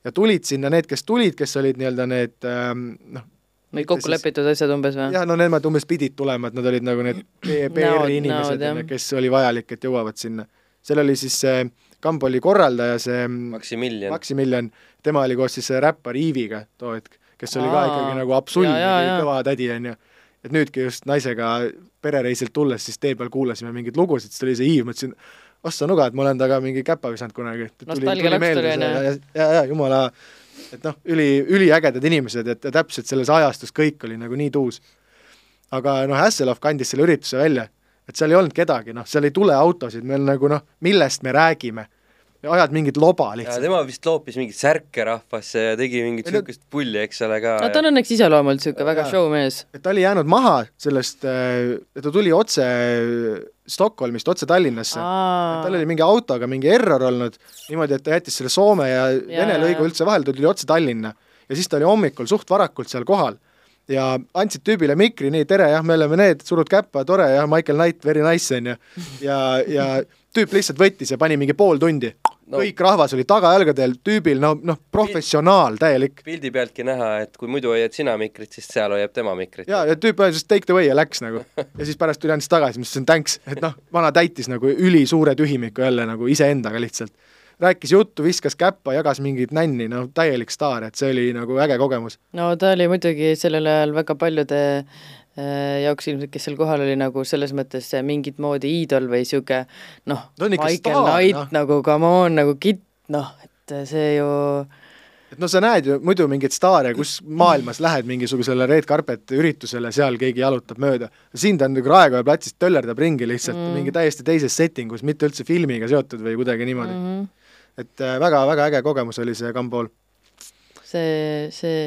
ja tulid sinna need, kes tulid, kes olid nii-öelda need ähm, noh, Need kokku lepitud asjad umbes või? jah, no nemad umbes pidid tulema, et nad olid nagu need PR-i inimesed kes oli vajalik, et jõuavad sinna. seal oli siis see Kamboli korraldaja, see Maximilian. Maximilian, tema oli koos siis räppar Iiviga too hetk, kes oli ka Aa, ikkagi nagu jaa, jaa. kõva tädi, onju. et nüüdki just naisega perereisilt tulles, siis tee peal kuulasime mingeid lugusid, siis tuli see Iiv, mõtlesin, ossa nuga, et ma olen temaga mingi käpa visanud kunagi. Nostalgialaks tuli, onju. ja, ja, ja jumala, et noh, üli, üliägedad inimesed, et ja täpselt selles ajastus kõik oli nagu nii tuus. aga noh, Hasselhoff kandis selle ürituse välja, et seal ei olnud kedagi, noh, seal ei tule autosid, meil nagu noh, millest me räägime. ajad mingit loba ja lihtsalt. tema vist loopis mingit särke rahvasse ja tegi mingit siukest pulli, eks ole ka. no ta on õnneks iseloomult niisugune väga Jaa. showmees. et ta oli jäänud maha sellest, et ta tuli otse Stockholmist otse Tallinnasse. tal oli mingi autoga mingi error olnud, niimoodi, et ta jättis selle Soome ja Vene jaa, lõigu üldse vahele, ta tuli otse Tallinna. ja siis ta oli hommikul suht varakult seal kohal ja andsid tüübile mikri, nii tere, jah, me oleme need, surud käppa, tore, jah, Michael Knight, very nice, onju. ja, ja tüüp lihtsalt võttis ja pani mingi pool tundi No. kõik rahvas oli tagajalgadel, tüübil no, noh, professionaal täielik. pildi pealtki näha, et kui muidu hoiad sina mikrit, siis seal hoiab tema mikrit. ja, ja tüüp ütles take the way ja läks nagu. ja siis pärast tuli andis tagasi, ma ütlesin thanks, et noh, vana täitis nagu ülisuure tühimiku jälle nagu iseendaga lihtsalt. rääkis juttu, viskas käppa, jagas mingit nänni, no täielik staar, et see oli nagu äge kogemus. no ta oli muidugi sellel ajal väga paljude äh, jaoks ilmselt, kes seal kohal oli nagu selles mõttes äh, mingit moodi iidol või sihuke noh, Michael Knight noh. nagu come on nagu kitt, noh, et see ju et no sa näed ju muidu mingeid staare, kus maailmas lähed mingisugusele red carpet üritusele, seal keegi jalutab mööda. siin ta on nagu Raekoja platsist töllerdab ringi lihtsalt mm. mingi täiesti teises settingus, mitte üldse filmiga seotud või kuidagi niimoodi mm. mm -hmm. et äh, väga-väga äge kogemus oli see Kampool. see, see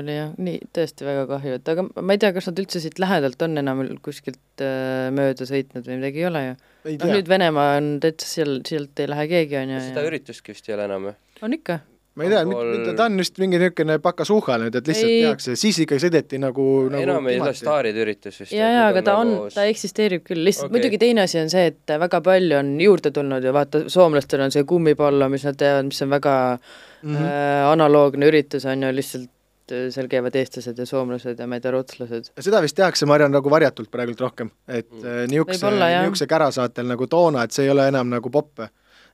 oli jah, nii tõesti väga kahju, et aga ma ei tea, kas nad üldse siit lähedalt on enam kuskilt äh, mööda sõitnud või midagi ei ole ju. noh, nüüd, Venemaa on täitsa seal, sealt ei lähe keegi on ju. seda üritustki vist ei ole enam ju. on ikka. Ma ei tea Kampool-, ta on vist mingi niisugune pakasuhha nüüd, et lihtsalt Ei. tehakse, siis ikkagi sõideti nagu, nagu enam ei ole staaride üritus vist. ja, ja aga ta on, ta eksisteerib küll, lihtsalt okay. muidugi teine asi on see, et väga palju on juurde tulnud ja vaata, soomlastel on see kummipallo, mis nad teevad, mis on väga mm. -hmm. äh, analoogne üritus on ju, lihtsalt äh, seal käivad eestlased ja soomlased ja ma ei tea, rootslased. seda vist tehakse, ma arvan, nagu varjatult praegult rohkem, et mm. niisuguse, niisuguse kärasaatel nagu toona, et see ei ole enam nagu popp.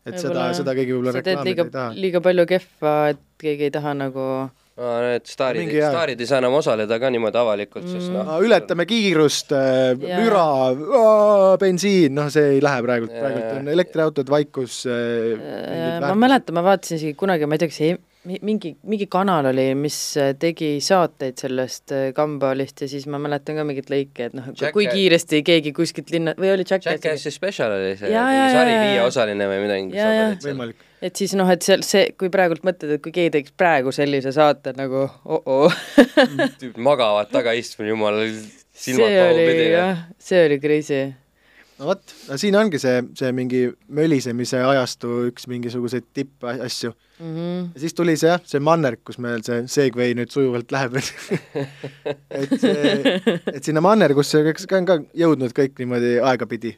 Et seda seda keegi võib-olla reklaamida liiga ei taha., liiga palju kehva, et keegi ei taha nagu Need staarid staarid ei saa enam osaleda ka niimoodi avalikult, sest noh, no,. ületame kiirust, Jaa. müra, bensiin, noh, see ei lähe praegult, praegult on elektriautod, vaikus. äh, ma mäletan, ma vaatasin isegi kunagi, ma ei tea, kas e mi- mingi, mingi kanal oli, mis äh, tegi saateid sellest äh, Gumballist ja siis ma mäletan ka mingeid lõike, et noh, kui kiiresti keegi kuskilt linna, või oli Jackass? Jackassi special oli see, jaa, mingi sari viieosaline või midagi. Et siis noh, et seal see, kui praegult mõtled, et kui keegi teeks praegu sellise saate nagu oh-oh tüübid [laughs] magavad tagaistmel, jumal, see silmad oli pahupidi. see oli crazy. No vot, siin ongi see, see mingi mölisemise ajastu üks mingisuguseid tippasju. Mm -hmm. ja siis tuli see jah, see mannerg, kus meil see Segway nüüd sujuvalt läheb [laughs] et see, et sinna mannergusse eks ka on ka jõudnud kõik niimoodi aegapidi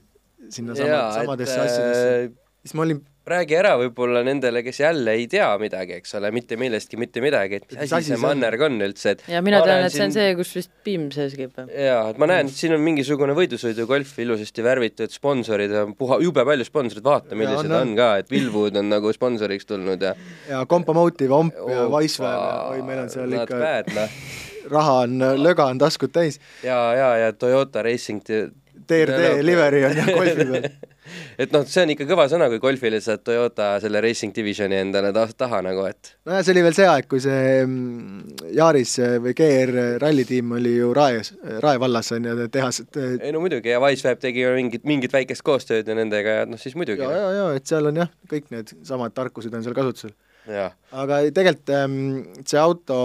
sinna sama, samadesse asjadesse. äh, siis ma olin, räägi ära võib-olla nendele, kes jälle ei tea midagi, eks ole, mitte millestki mitte midagi, et mis asi see mannerg on üldse, et ja mina tean, et see on siin- see, kus vist piim sees käib jaa, et ma näen, et siin on mingisugune võidusõidugolf ilusasti värvitud, sponsorid on puha, jube palju sponsoreid, vaata, millised on, on, on. ka, et Wilwood on nagu sponsoriks tulnud ja [laughs] ja Compamotive, Omp ja Wisewear ja oi, meil on seal ikka bad, noh. [laughs] raha on, löga on taskud täis. ja, ja, ja Toyota Racing te- TRD livery on jah golfi peal. [laughs] et noh, see on ikka kõva sõna, kui golfile saad Toyota selle racing divisioni endale ta taha nagu, et nojah, see oli veel see aeg, kui see mm, Yaris või GR rallitiim oli ju Raes, Rae vallas on ju, tehas, et ei no muidugi ja Wiceweb tegi ju mingit, mingit väikest koostööd ja nendega ja noh, siis muidugi. ja, ja, ja et seal on jah, kõik need samad tarkused on seal kasutusel. aga tegelikult ähm, see auto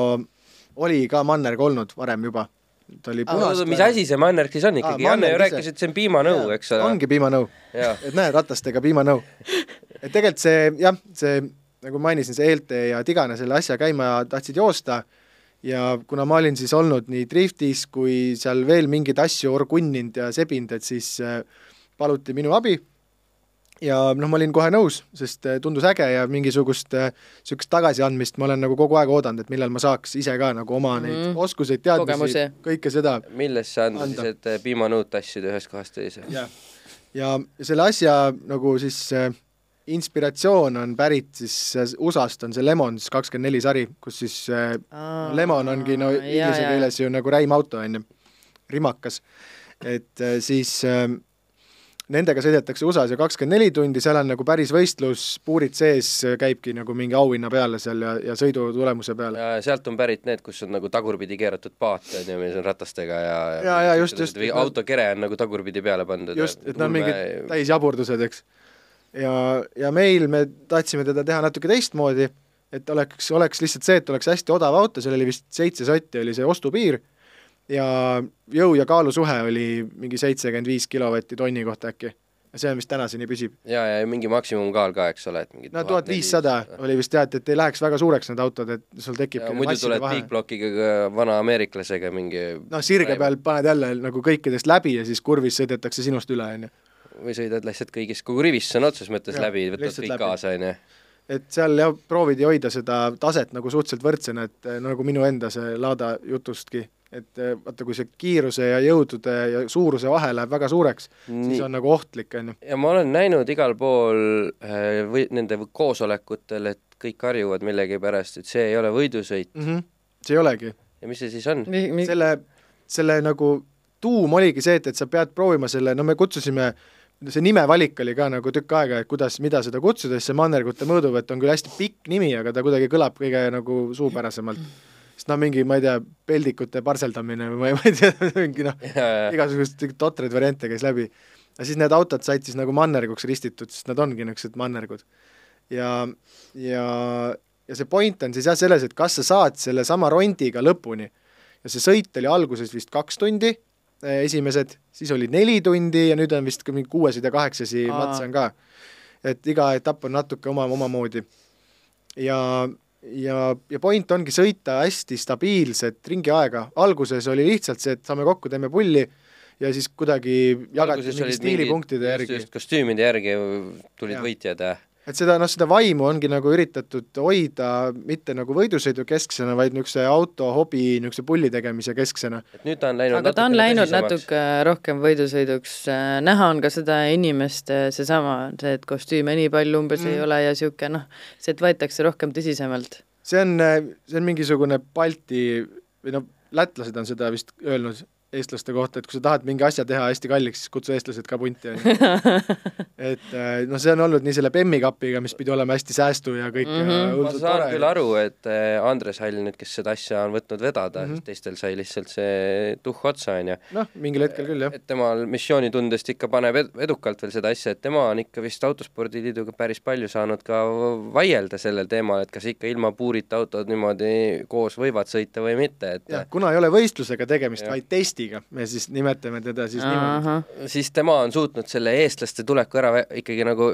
oli ka mannerg olnud varem juba. Ta oli punast mis asi see mannerg siis on ikkagi, Janne ju rääkis, et see on piimanõu, eks ole. ongi piimanõu. et näe, ratastega piimanõu. et tegelikult see jah, see nagu mainisin, see ELT ja Tigane selle asja käima tahtsid joosta ja kuna ma olin siis olnud nii driftis kui seal veel mingeid asju orgunninud ja sebinud, et siis äh, paluti minu abi ja noh, ma olin kohe nõus, sest äh, tundus äge ja mingisugust niisugust tagasiandmist ma olen nagu kogu aeg oodanud, et millal ma saaks ise ka nagu oma neid Mhm. oskuseid, teadmisi kõike seda milles see siis, et eh, piimanõud tassida ühest kohast teise? jah, ja selle asja nagu siis äh, inspiratsioon on pärit siis äh, USA-st, on see Lemon siis kakskümmend neli sari, kus siis äh, Lemon ongi no inglise keeles ju nagu räimauto, on ju, rimakas. et äh, siis äh, nendega sõidetakse USA-s ju kakskümmend neli tundi, seal on nagu päris võistlus, puurid sees, käibki nagu mingi auhinna peale seal ja, ja sõidu tulemuse peale. ja sealt on pärit need, kus on nagu tagurpidi keeratud paat, on ju, mis on ratastega ja Ja, ja just, just, või autokere on nagu tagurpidi peale pandud. just, et nad on mingid täisjaburdused, eks. ja, ja meil, me tahtsime teda teha natuke teistmoodi, et oleks, oleks lihtsalt see, et oleks hästi odav auto, seal oli vist seitse sotti oli see ostupiir ja jõu ja kaalu suhe oli mingi seitsekümmend viis kilovatti tonni kohta äkki. ja see on vist tänaseni püsib. ja, ja mingi maksimumkaal ka, eks ole, et mingi no tuhat viissada oli vist jah, et, et ei läheks väga suureks need autod, et sul tekib ja muidu tuled Bigblockiga vana ameeriklasega mingi noh, sirge peal paned jälle nagu kõikidest läbi ja siis kurvis sõidetakse sinust üle, on ju. või sõidad lihtsalt kõigist kogu rivist sõna otseses mõttes Jah, läbi, võtad kõik läbi. kaasa, on ju. et seal jah, proovidi hoida seda taset nagu suhteliselt võrdsena, et eh, nagu minu enda see Lada jutustki, et eh, vaata, kui see kiiruse ja jõudude ja suuruse vahe läheb väga suureks, siis on nagu ohtlik, on ju. ja ma olen näinud igal pool äh, või nende koosolekutel, et kõik karjuvad millegipärast, et see ei ole võidusõit mm. -hmm. see ei olegi. ja mis see siis on? Mi, mi, selle, selle nagu tuum oligi see, et, et sa pead proovima selle, no me kutsusime see nimevalik oli ka nagu tükk aega, et kuidas, mida seda kutsuda, siis see mannergute mõõduvõtt on küll hästi pikk nimi, aga ta kuidagi kõlab kõige nagu suupärasemalt. Sest noh, mingi, ma ei tea, peldikute parseldamine või ma ei, [laughs] ma ei tea, mingi noh, igasuguseid totraid variante käis läbi. ja siis need autod said siis nagu mannerguks ristitud, sest nad ongi niisugused mannergud. ja, ja, ja see point on siis jah selles, et kas sa saad sellesama rondiga lõpuni ja see sõit oli alguses vist kaks tundi, esimesed, siis oli neli tundi ja nüüd on vist mingi kuuesed ja kaheksasi Aa. mats on ka. et iga etapp on natuke oma, omamoodi. ja, ja, ja point ongi sõita hästi stabiilset ringiaega, alguses oli lihtsalt see, et saame kokku, teeme pulli ja siis kuidagi jagati mingi stiilipunktide järgi. kostüümide järgi tulid Jaa. võitjad ja et seda, noh, seda vaimu ongi nagu üritatud hoida mitte nagu võidusõidu kesksena, vaid niisuguse auto hobi, niisuguse pulli tegemise kesksena. et nüüd ta on läinud aga ta on läinud natuke rohkem võidusõiduks, näha on ka seda inimeste seesama, see, et kostüüme nii palju umbes mm. ei ole ja niisugune noh, see, et võetakse rohkem tõsisemalt. see on, see on mingisugune Balti või noh, lätlased on seda vist öelnud, eestlaste kohta, et kui sa tahad mingi asja teha hästi kalliks, siis kutsu eestlased ka punti, on ju. [laughs] et noh, see on olnud nii selle Bemmi kapiga, mis pidi olema hästi säästu ja kõik mm -hmm. ja ma saan tore. küll aru, et äh, Andres Hall nüüd, kes seda asja on võtnud vedada mm. -hmm. teistel sai lihtsalt see tuhh otsa, on ju. noh, mingil hetkel küll, jah. et temal missioonitundest ikka paneb ed edukalt veel seda asja, et tema on ikka vist Autospordiliiduga päris palju saanud ka vaielda sellel teemal, et kas ikka ilma puurita autod niimoodi koos võivad sõita või mitte, et jah, kuna ei ole võistlusega tegemist, vaid testiga, me siis nimetame teda siis niimoodi. siis tema on suutnud selle eestlaste tuleku ära ikkagi nagu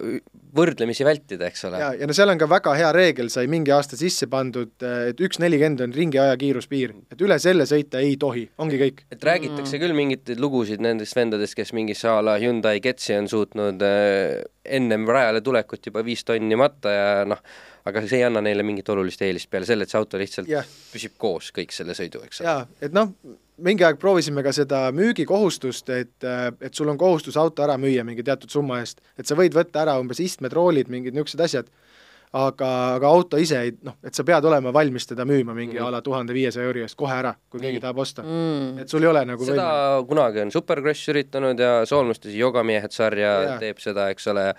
võrdlemisi vältida, eks ole. ja, ja no seal on ka väga hea reegel, sai mingi aasta sisse pandud, et üks nelikümmend on ringiaja kiiruspiir, et üle selle sõita ei tohi, ongi kõik. et räägitakse mm. küll mingeid lugusid nendest vendadest, kes mingisse a la Hyundai Getzi on suutnud äh, ennem rajale tulekut juba viis tonni matta ja noh, aga see ei anna neile mingit olulist eelist peale selle, et see auto lihtsalt jah, püsib koos kõik selle sõidu, eks ole. jaa, et noh, mingi aeg proovisime ka seda müügikohustust, et, et sul on kohustus auto ära müüa mingi teatud summa eest, et sa võid võtta ära umbes istmed, roolid, mingid niisugused asjad, aga, aga auto ise ei, noh, et sa pead olema valmis teda müüma mingi Mhm. a la tuhande viiesaja euri eest kohe ära, kui keegi Nii. tahab osta. mm. et sul ei ole nagu seda võimalik. kunagi on Supercross üritanud ja soolmustes Jogamiehed sarja Jaa. teeb seda, eks ole,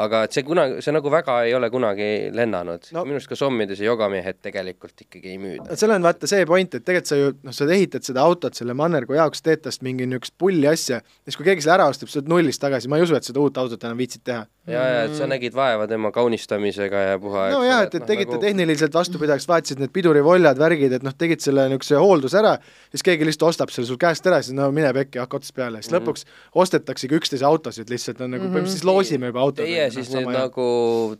aga et see kunagi, see nagu väga ei ole kunagi lennanud No. minu arust ka sommides ja Jogamiehed tegelikult ikkagi ei müüda. seal on vaata see point, et tegelikult sa ju, noh, sa ehitad seda autot selle mannergu jaoks, teed tast mingi niisugust pulli asja, siis kui keegi selle ära ostab, sa oled nullist tagasi, ma ei usu, et seda uut autot enam viitsid teha. Ja, ja et sa nägid vaeva tema kaunistamisega ja puha nojah, et, et tegite nagu... tehniliselt vastupidavaks, vaatasid need pidurivoljad, värgid, et noh, tegid selle niisuguse hoolduse ära, siis keegi lihtsalt ostab selle sul käest ära, siis no mine pekki, hakka otsast peale, siis Mhm. lõpuks ostetaksegi üksteise autosid lihtsalt, on nagu põhimõtteliselt siis loosime juba autod. Teie siis nüüd nagu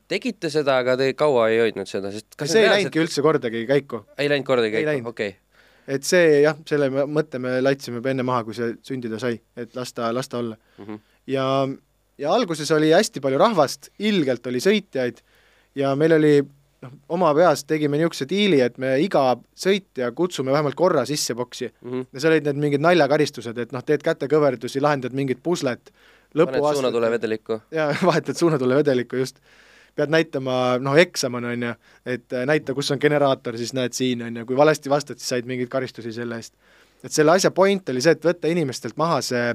tegite seda, aga te kaua ei hoidnud seda, sest kas see ei läinudki üldse kordagi käiku? ei läinud kordagi käiku, okei okay. et see jah, selle mõtte me laitsime juba enne maha, kui see sündida sai, et las ta, las ta olla mm. -hmm. ja, ja alguses oli hästi palju rahvast, ilgelt oli sõitjaid ja meil oli noh, oma peas tegime niisuguse diili, et me iga sõitja kutsume vähemalt korra sisse boksi Mm -hmm. ja seal olid need mingid naljakaristused, et noh, teed kätekõverdusi, lahendad mingit puslet, paned suunatule vedelikku. ja [laughs] vahetad suunatule vedelikku, just. pead näitama, noh, eksam on, on ju, et äh, näita, kus on generaator, siis näed siin, on ju, kui valesti vastad, siis said mingeid karistusi selle eest. et selle asja point oli see, et võtta inimestelt maha see,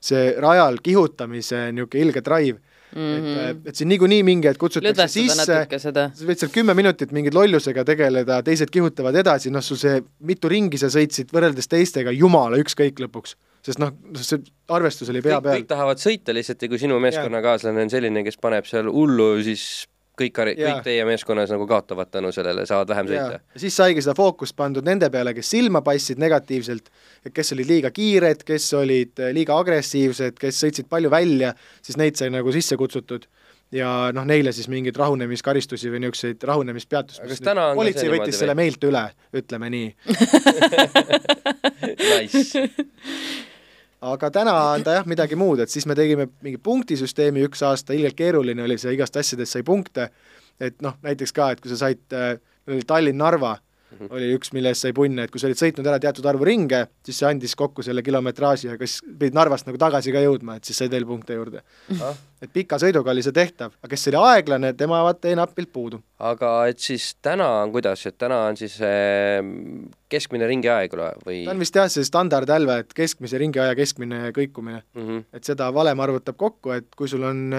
see rajal kihutamise niisugune ilge drive mm, -hmm. et, et siin niikuinii mingi hetk kutsutakse lõdvestada sisse, sa võid seal kümme minutit mingit lollusega tegeleda, teised kihutavad edasi, noh, sul see, mitu ringi sa sõitsid võrreldes teistega, jumala ükskõik lõpuks. sest noh, see arvestus oli pea kõik, peal kõik. tahavad sõita lihtsalt ja kui sinu meeskonnakaaslane on selline, kes paneb seal hullu, siis kõik, kõik teie meeskonnas nagu kaotavad tänu sellele, saavad vähem sõita. siis saigi seda fookust pandud nende peale, kes silma paistsid negatiivselt, kes olid liiga kiired, kes olid eh, liiga agressiivsed, kes sõitsid palju välja, siis neid sai nagu sisse kutsutud ja noh, neile siis mingeid rahunemiskaristusi või niisuguseid rahunemispeatusi. Politsei võttis selle meilt üle, ütleme nii. [laughs] Nice. [laughs] aga täna on ta jah midagi muud, et siis me tegime mingi punktisüsteemi üks aasta, ilgelt keeruline oli see, igast asjadest sai punkte, et noh, näiteks ka, et kui sa said, meil oli Tallinn-Narva. Oli üks, mille eest sai punne, et kui sa olid sõitnud ära teatud arvu ringe, siis see andis kokku selle kilometraaži ja kas pidid Narvast nagu tagasi ka jõudma, et siis said veel punkte juurde. Ah. et pika sõiduga oli see tehtav, aga kes oli aeglane, tema vaata jäi napilt puudu. aga et siis täna on kuidas, et täna on siis äh, keskmine ringiaeg või ta on vist jah, see standardhälve, et keskmise ringiaja keskmine kõikumine, mm? -hmm. et seda valem arvutab kokku, et kui sul on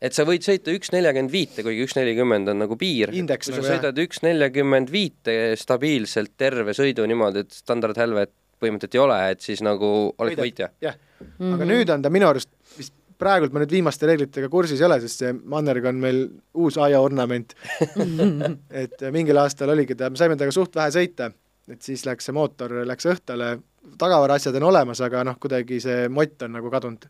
et sa võid sõita üks nelikümmend viite, kuigi üks nelikümmend on nagu piir. Kui nagu, sa jah. sõidad üks nelikümmend viite stabiilselt terve sõidu niimoodi, et standardhälvet põhimõtteliselt ei ole, et siis nagu oled võitja. jah, aga nüüd on ta minu arust vist praegult ma nüüd viimaste reeglitega kursis ei ole, sest see mannerg on meil uus aiaornament [laughs] et mingil aastal oligi ta, me saime temaga suht vähe sõita, et siis läks see mootor läks õhtale, tagavaraasjad on olemas, aga noh, kuidagi see mott on nagu kadunud.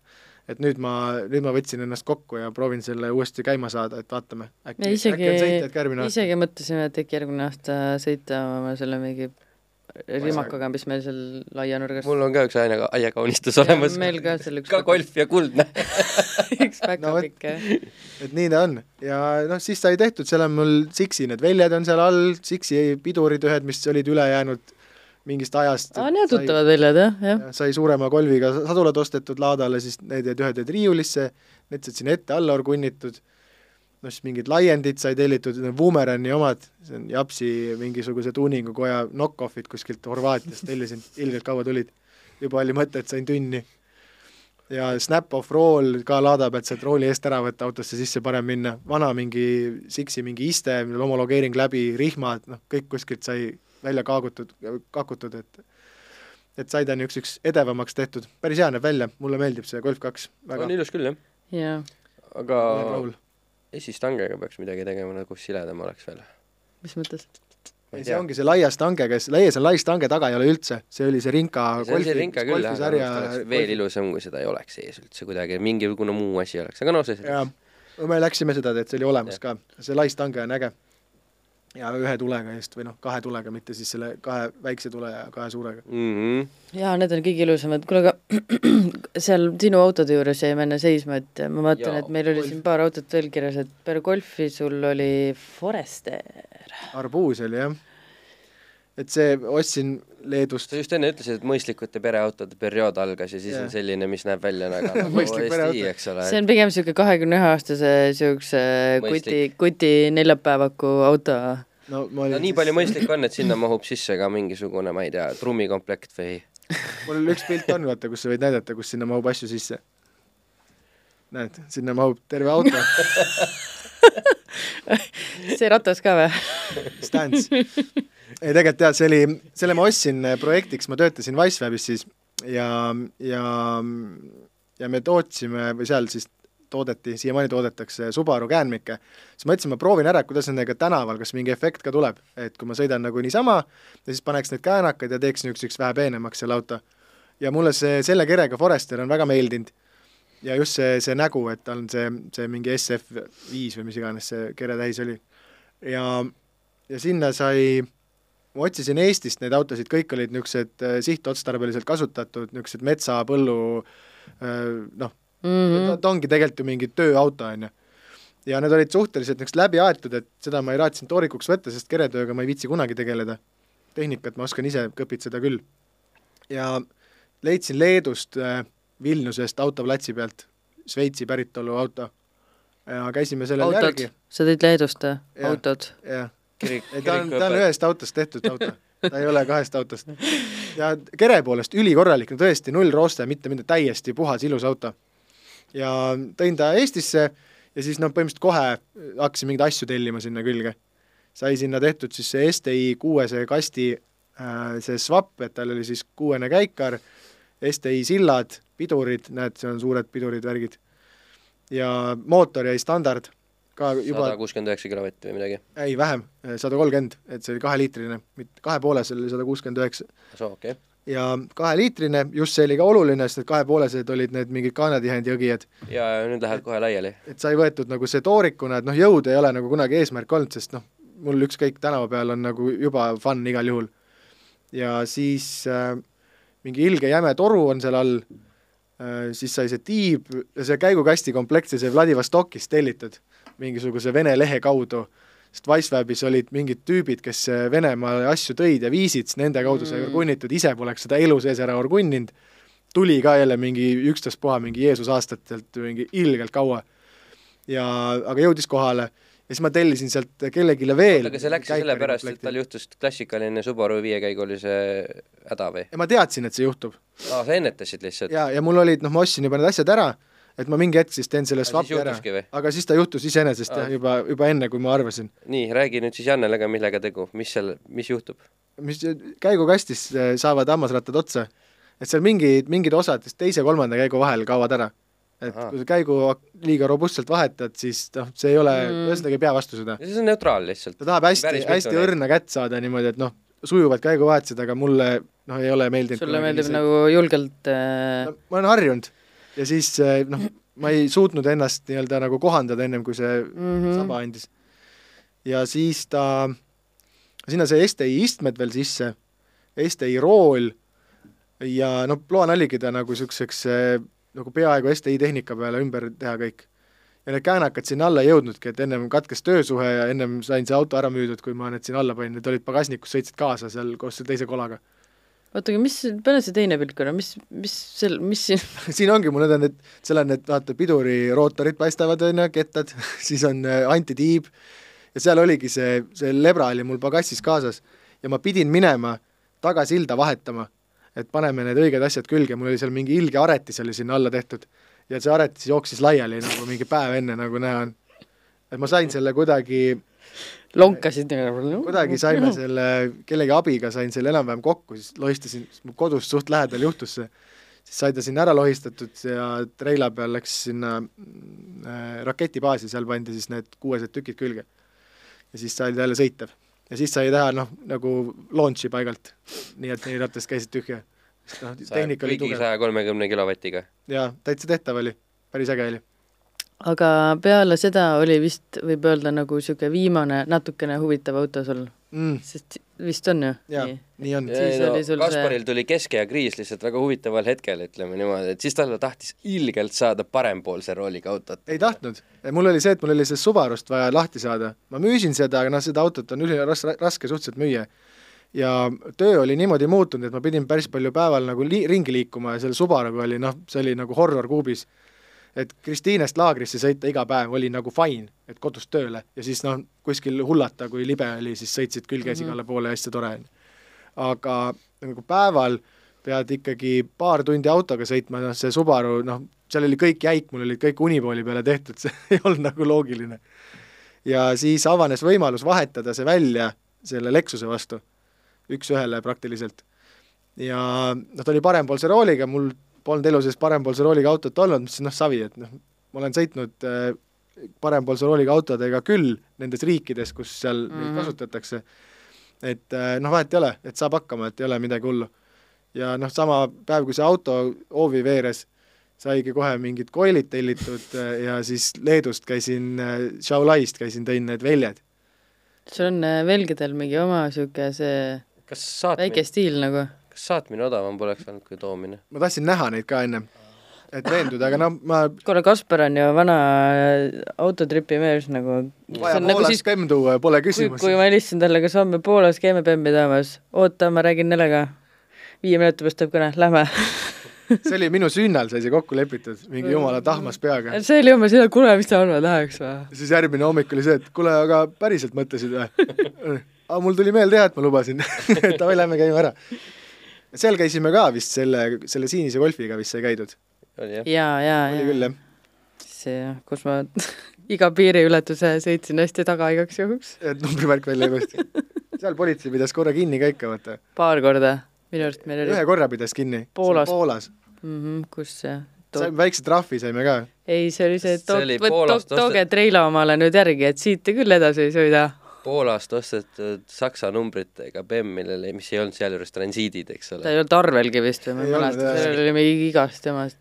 Et nüüd ma, nüüd ma võtsin ennast kokku ja proovin selle uuesti käima saada, et vaatame, me äkki, isegi äkki on sõitjaid ka järgmine, aasta. isegi mõtlesime, et äkki järgmine aasta sõita selle mingi rimakaga, mis meil seal aianurgas mul on ka üks aine, aiakaunistus olemas. meil ka seal üks ka golf ja kuldne. [laughs] üks No päkapikk jah. et nii ta on ja noh, siis sai tehtud, seal on mul Sixi need väljad on seal all, Sixi pidurid ühed, mis olid üle jäänud mingist ajast. aa, need tuttavad väljad jah, jah. Ja sai suurema kolviga sadulad ostetud laadale, siis need jäid ühed jäid riiulisse, need said sinna ette-alla orgunnitud, no siis mingid laiendid sai tellitud, Boomerani omad, see on Japsi mingisuguse tuuningukoja knock-off'id kuskilt Horvaatiast tellisin, ilgelt kaua tulid. juba oli mõte, et sain tünni. ja snap-off rool ka laada pealt sealt rooli eest ära võtta, autosse sisse parem minna, vana mingi Sixi mingi iste, millel homologeering läbi, rihmad, noh, kõik kuskilt sai välja kaagutud, kakutud, et et sai ta niisuguseks edevamaks tehtud, päris hea näeb välja, mulle meeldib see Golf kaks väga on, ilus küll jah, jaa. aga esistangega peaks midagi tegema nagu siledam oleks veel. mis mõttes? ma ei see ongi see laia stangega, ees on lai stange, taga ei ole üldse, see oli see Rinka see on see rinka küll aga oleks veel ilusam, kui seda ei oleks ees üldse kuidagi, mingisugune muu asi oleks, aga noh, see jaa, me läksime seda teed, see oli olemas Jah. ka, see lai stange on äge. Ja ühe tulega eest või noh, kahe tulega, mitte siis selle kahe väikse tule ja kahe suurega. mm. -hmm. jaa, need on kõige ilusamad, kuule aga [clears throat] seal sinu autode juures jäime enne seisma, et ma vaatan, et meil oli Golf. siin paar autot veel kirjas, et peale golfi sul oli Forester. arbuus oli jah. Et see ostsin Leedust sa just enne ütlesid, et mõistlikute pereautode periood algas ja siis Jah. on selline, mis näeb välja nagu [laughs] Mõistlik pereauto. OSI, eks ole. see on pigem niisugune kahekümne ühe aastase niisuguse kuti kuti neljapäevaku auto. no ma no olin nii palju mõistlik on, et sinna mahub sisse ka mingisugune, ma ei tea, trummikomplekt või [laughs] mul üks pilt on, vaata, kus sa võid näidata, kus sinna mahub asju sisse. näed, sinna mahub terve auto, [laughs] see ratas ka või? Stance. Ei tegelikult jaa, see oli, selle ma ostsin äh, projektiks, ma töötasin Wicewebis siis ja, ja, ja me tootsime või seal siis toodeti, siiamaani toodetakse Subaru käänmikke, siis ma mõtlesin, ma proovin ära, kuidas nendega tänaval, kas mingi efekt ka tuleb, et kui ma sõidan nagu niisama ja siis paneks need käänakad ja teeks niisuguseks vähe peenemaks selle auto. ja mulle see selle kerega Forester on väga meeldinud ja just see, see nägu, et tal on see, see mingi SF5 või mis iganes see keretäis oli. ja, ja sinna sai, ma otsisin Eestist neid autosid, kõik olid niisugused äh, sihtotstarbeliselt kasutatud, niisugused metsa, põllu äh, noh, Mhm. ta ongi tegelikult ju mingi tööauto, on ju. ja need olid suhteliselt niisugused läbi aetud, et seda ma ei raatsinud toorikuks võtta, sest keretööga ma ei viitsi kunagi tegeleda. tehnikat ma oskan ise kõpitseda küll. ja leidsin Leedust äh, Vilniusest autoplatsi pealt Šveitsi päritolu auto. ja käisime sellel autod järgi,, sa tõid Leedust või? Autod? jah kirik, ei, ta on, ta on ühest autost tehtud auto, ta ei ole kahest autost. ja kere poolest ülikorralik, no tõesti null rooste, mitte midagi, täiesti puhas, ilus auto. ja tõin ta Eestisse ja siis noh, põhimõtteliselt kohe hakkasin mingeid asju tellima sinna külge. sai sinna tehtud siis see STI kuuese kasti äh, see swap, et tal oli siis kuuene käikar, STI sillad, pidurid, näed, seal on suured pidurid, värgid. ja mootor jäi standard, ka juba sada kuuskümmend üheksa kilovatti või midagi. ei, vähem, sada kolmkümmend, et see oli kaheliitrine, mitte kahe poolesel oli sada kuuskümmend üheksa soo, okei okay.. ja kaheliitrine, just see oli ka oluline, sest need kahepoolesed olid need mingid kaanetihendi õgijad, ja, ja nüüd lähevad kohe laiali. et sai võetud nagu see toorikuna, et noh, jõud ei ole nagu kunagi eesmärk olnud, sest noh, mul ükskõik tänava peal on nagu juba fun igal juhul. ja siis äh, mingi ilge jäme toru on seal all äh,, siis sai see tiib ja see käigukasti komplekt, see Vladivostokist tellitud mingisuguse Vene lehe kaudu, sest Wicewebis olid mingid tüübid, kes Venemaale asju tõid ja viisid, siis nende kaudu sai Mm. orgunnitud, ise poleks seda elu sees ära orgunninud, tuli ka jälle mingi ükstaspuha mingi Jeesus aastatelt mingi ilgelt kaua ja aga jõudis kohale ja siis ma tellisin sealt kellelegi veel aga see läks sellepärast, et tal juhtus klassikaline Subaru viiekäigulise häda või? ja ma teadsin, et see juhtub aa, sa ennetasid lihtsalt? ja, ja mul olid, noh, ma ostsin juba need asjad ära, et ma mingi hetk siis teen selle swap'i ära, aga siis ta juhtus iseenesest jah, juba, juba enne, kui ma arvasin. nii, räägi nüüd siis Jannele ka, millega tegu, mis seal, mis juhtub? mis käigukastis äh, saavad hammasrattad otsa, et seal mingid, mingid osad teise-kolmanda käigu vahel kaovad ära. et Ahah. kui sa käigu liiga robustselt vahetad, siis noh, see ei ole Mm. ühesõnaga ei pea vastu seda. see on neutraal lihtsalt. ta tahab hästi hästi õrna kätt saada niimoodi, et noh, sujuvad käiguvahetused, aga mulle noh, ei ole meeldinud sulle meeldib nagu julgelt äh, no, ma olen harjunud ja siis eh, noh, ma ei suutnud ennast nii-öelda nagu kohandada ennem, kui see mm -hmm. saba andis. ja siis ta, sinna sai STI istmed veel sisse, STI rool ja noh, plaan oligi ta nagu niisuguseks eh, nagu peaaegu STI tehnika peale ümber teha kõik. ja need käänakad sinna alla ei jõudnudki, et ennem katkes töösuhe ja ennem sain see auto ära müüdud, kui ma need sinna alla panin, need olid pagasnikus, sõitsid kaasa seal koos selle teise kolaga. oota, aga mis, pane see teine pilt korra, mis, mis sel, mis siin, [laughs] siin ongi mul need on need, seal on need vaata pidurirootorid paistavad onju, kettad, [laughs] siis on äh, antitiib ja seal oligi see, see lebra oli mul pagassis kaasas. Ja ma pidin minema tagasilda vahetama, et paneme need õiged asjad külge, mul oli seal mingi ilge aretis oli sinna alla tehtud. Ja see aretis jooksis laiali nagu mingi päev enne, nagu näha on. et ma sain selle kuidagi lonkasid nagu kuidagi saime [laughs] selle, kellegi abiga sain selle enam-vähem kokku, siis lohistasin, mu kodust suht lähedal juhtus see, siis sai ta sinna ära lohistatud ja treila peal läks sinna äh, raketibaasi, seal pandi siis need kuuesed tükid külge. ja siis sai ta jälle sõitev. ja siis sai teha noh, nagu launch'i paigalt, nii et neljarattast käisid tühja. noh, tehnika oli kõigi tugev. saja kolmekümne kilovatiga. jaa, täitsa tehtav oli, päris äge oli. Aga peale seda oli vist, võib öelda, nagu niisugune viimane natukene huvitav auto sul, mm, sest vist on ju? jaa, nii on. Siis no, oli sul see- Kasparil tuli keskea kriis lihtsalt väga huvitaval hetkel, ütleme niimoodi, et siis talle tahtis ilgelt saada parempoolse rooliga autot. ei tahtnud, mul oli see, et mul oli sellest Subarust vaja lahti saada, ma müüsin seda, aga noh, seda autot on üliras-, raske suhteliselt müüa. ja töö oli niimoodi muutunud, et ma pidin päris palju päeval nagu li-, ringi liikuma ja selle Subaruga oli noh, see oli nagu horror kuubis. Et Kristiinest laagrisse sõita iga päev oli nagu fine, et kodust tööle ja siis noh, kuskil hullata, kui libe oli, siis sõitsid külg käis Mhm. igale poole ja hästi tore on. aga nagu päeval pead ikkagi paar tundi autoga sõitma, noh see Subaru, noh, seal oli kõik jäik, mul olid kõik unipooli peale tehtud, see [laughs] ei olnud nagu loogiline. ja siis avanes võimalus vahetada see välja selle Lexuse vastu, üks-ühele praktiliselt. ja noh, ta oli parempoolse rooliga, mul polnud elu sees parempoolse rooliga autot olnud, mõtlesin noh, savi, et noh, ma olen sõitnud äh, parempoolse rooliga autodega küll nendes riikides, kus seal mm -hmm. neid Mhm. kasutatakse, et äh, noh, vahet ei ole, et saab hakkama, et ei ole midagi hullu. ja noh, sama päev, kui see auto hoovi veeres, saigi kohe mingid koilid tellitud äh, ja siis Leedust käisin Shaolaist käisin, tõin need väljad. sul on velgedel mingi oma niisugune see kas saatmine väike, stiil nagu? Kas saatmine odavam poleks olnud kui toomine? ma tahtsin näha neid ka ennem, et veenduda, aga noh, ma kuule, Kaspar on ju vana äh, autotripi mees nagu. vaja Poolast bemm tuua ja pole kui, küsimusi. kui ma helistasin talle, kas homme Poolas käime bemmi toomas, oota, ma räägin Nelega. viie minuti pärast tuleb kõne, lähme [laughs] see oli minu sünnal sai see kokku lepitud, mingi jumala tahmas peaga. see oli umbes nii, kuule, mis sa arvad, läheks või? siis järgmine hommik oli see, et kuule, aga päriselt mõtlesid või? [laughs] aga mul tuli meelde jah, et ma lubasin [laughs] davai, lähme käime ära. Seal käisime ka vist selle, selle siinise golfiga vist sai käidud. oli jah? jaa, jaa, oli jaa. küll jah. see, kus ma [laughs] iga piiriületuse sõitsin hästi taga igaks juhuks. et numbrimärk välja ei paista. seal politsei pidas korra kinni ka ikka, vaata. paar korda, minu arust meil oli ühe korra pidas kinni. Poolas. Poolas. mm. -hmm, kus see? saime väikse trahvi saime ka. ei, see oli see, et oli tooge treila omale nüüd järgi, et siit te küll edasi ei sõida. Poolast ostetud Saksa numbritega BEM, millele, mis ei olnud sealjuures transiidid, eks ta ole. ei olnud arvelgi vist või ma ei mäleta, sellel oli mingi igast temast.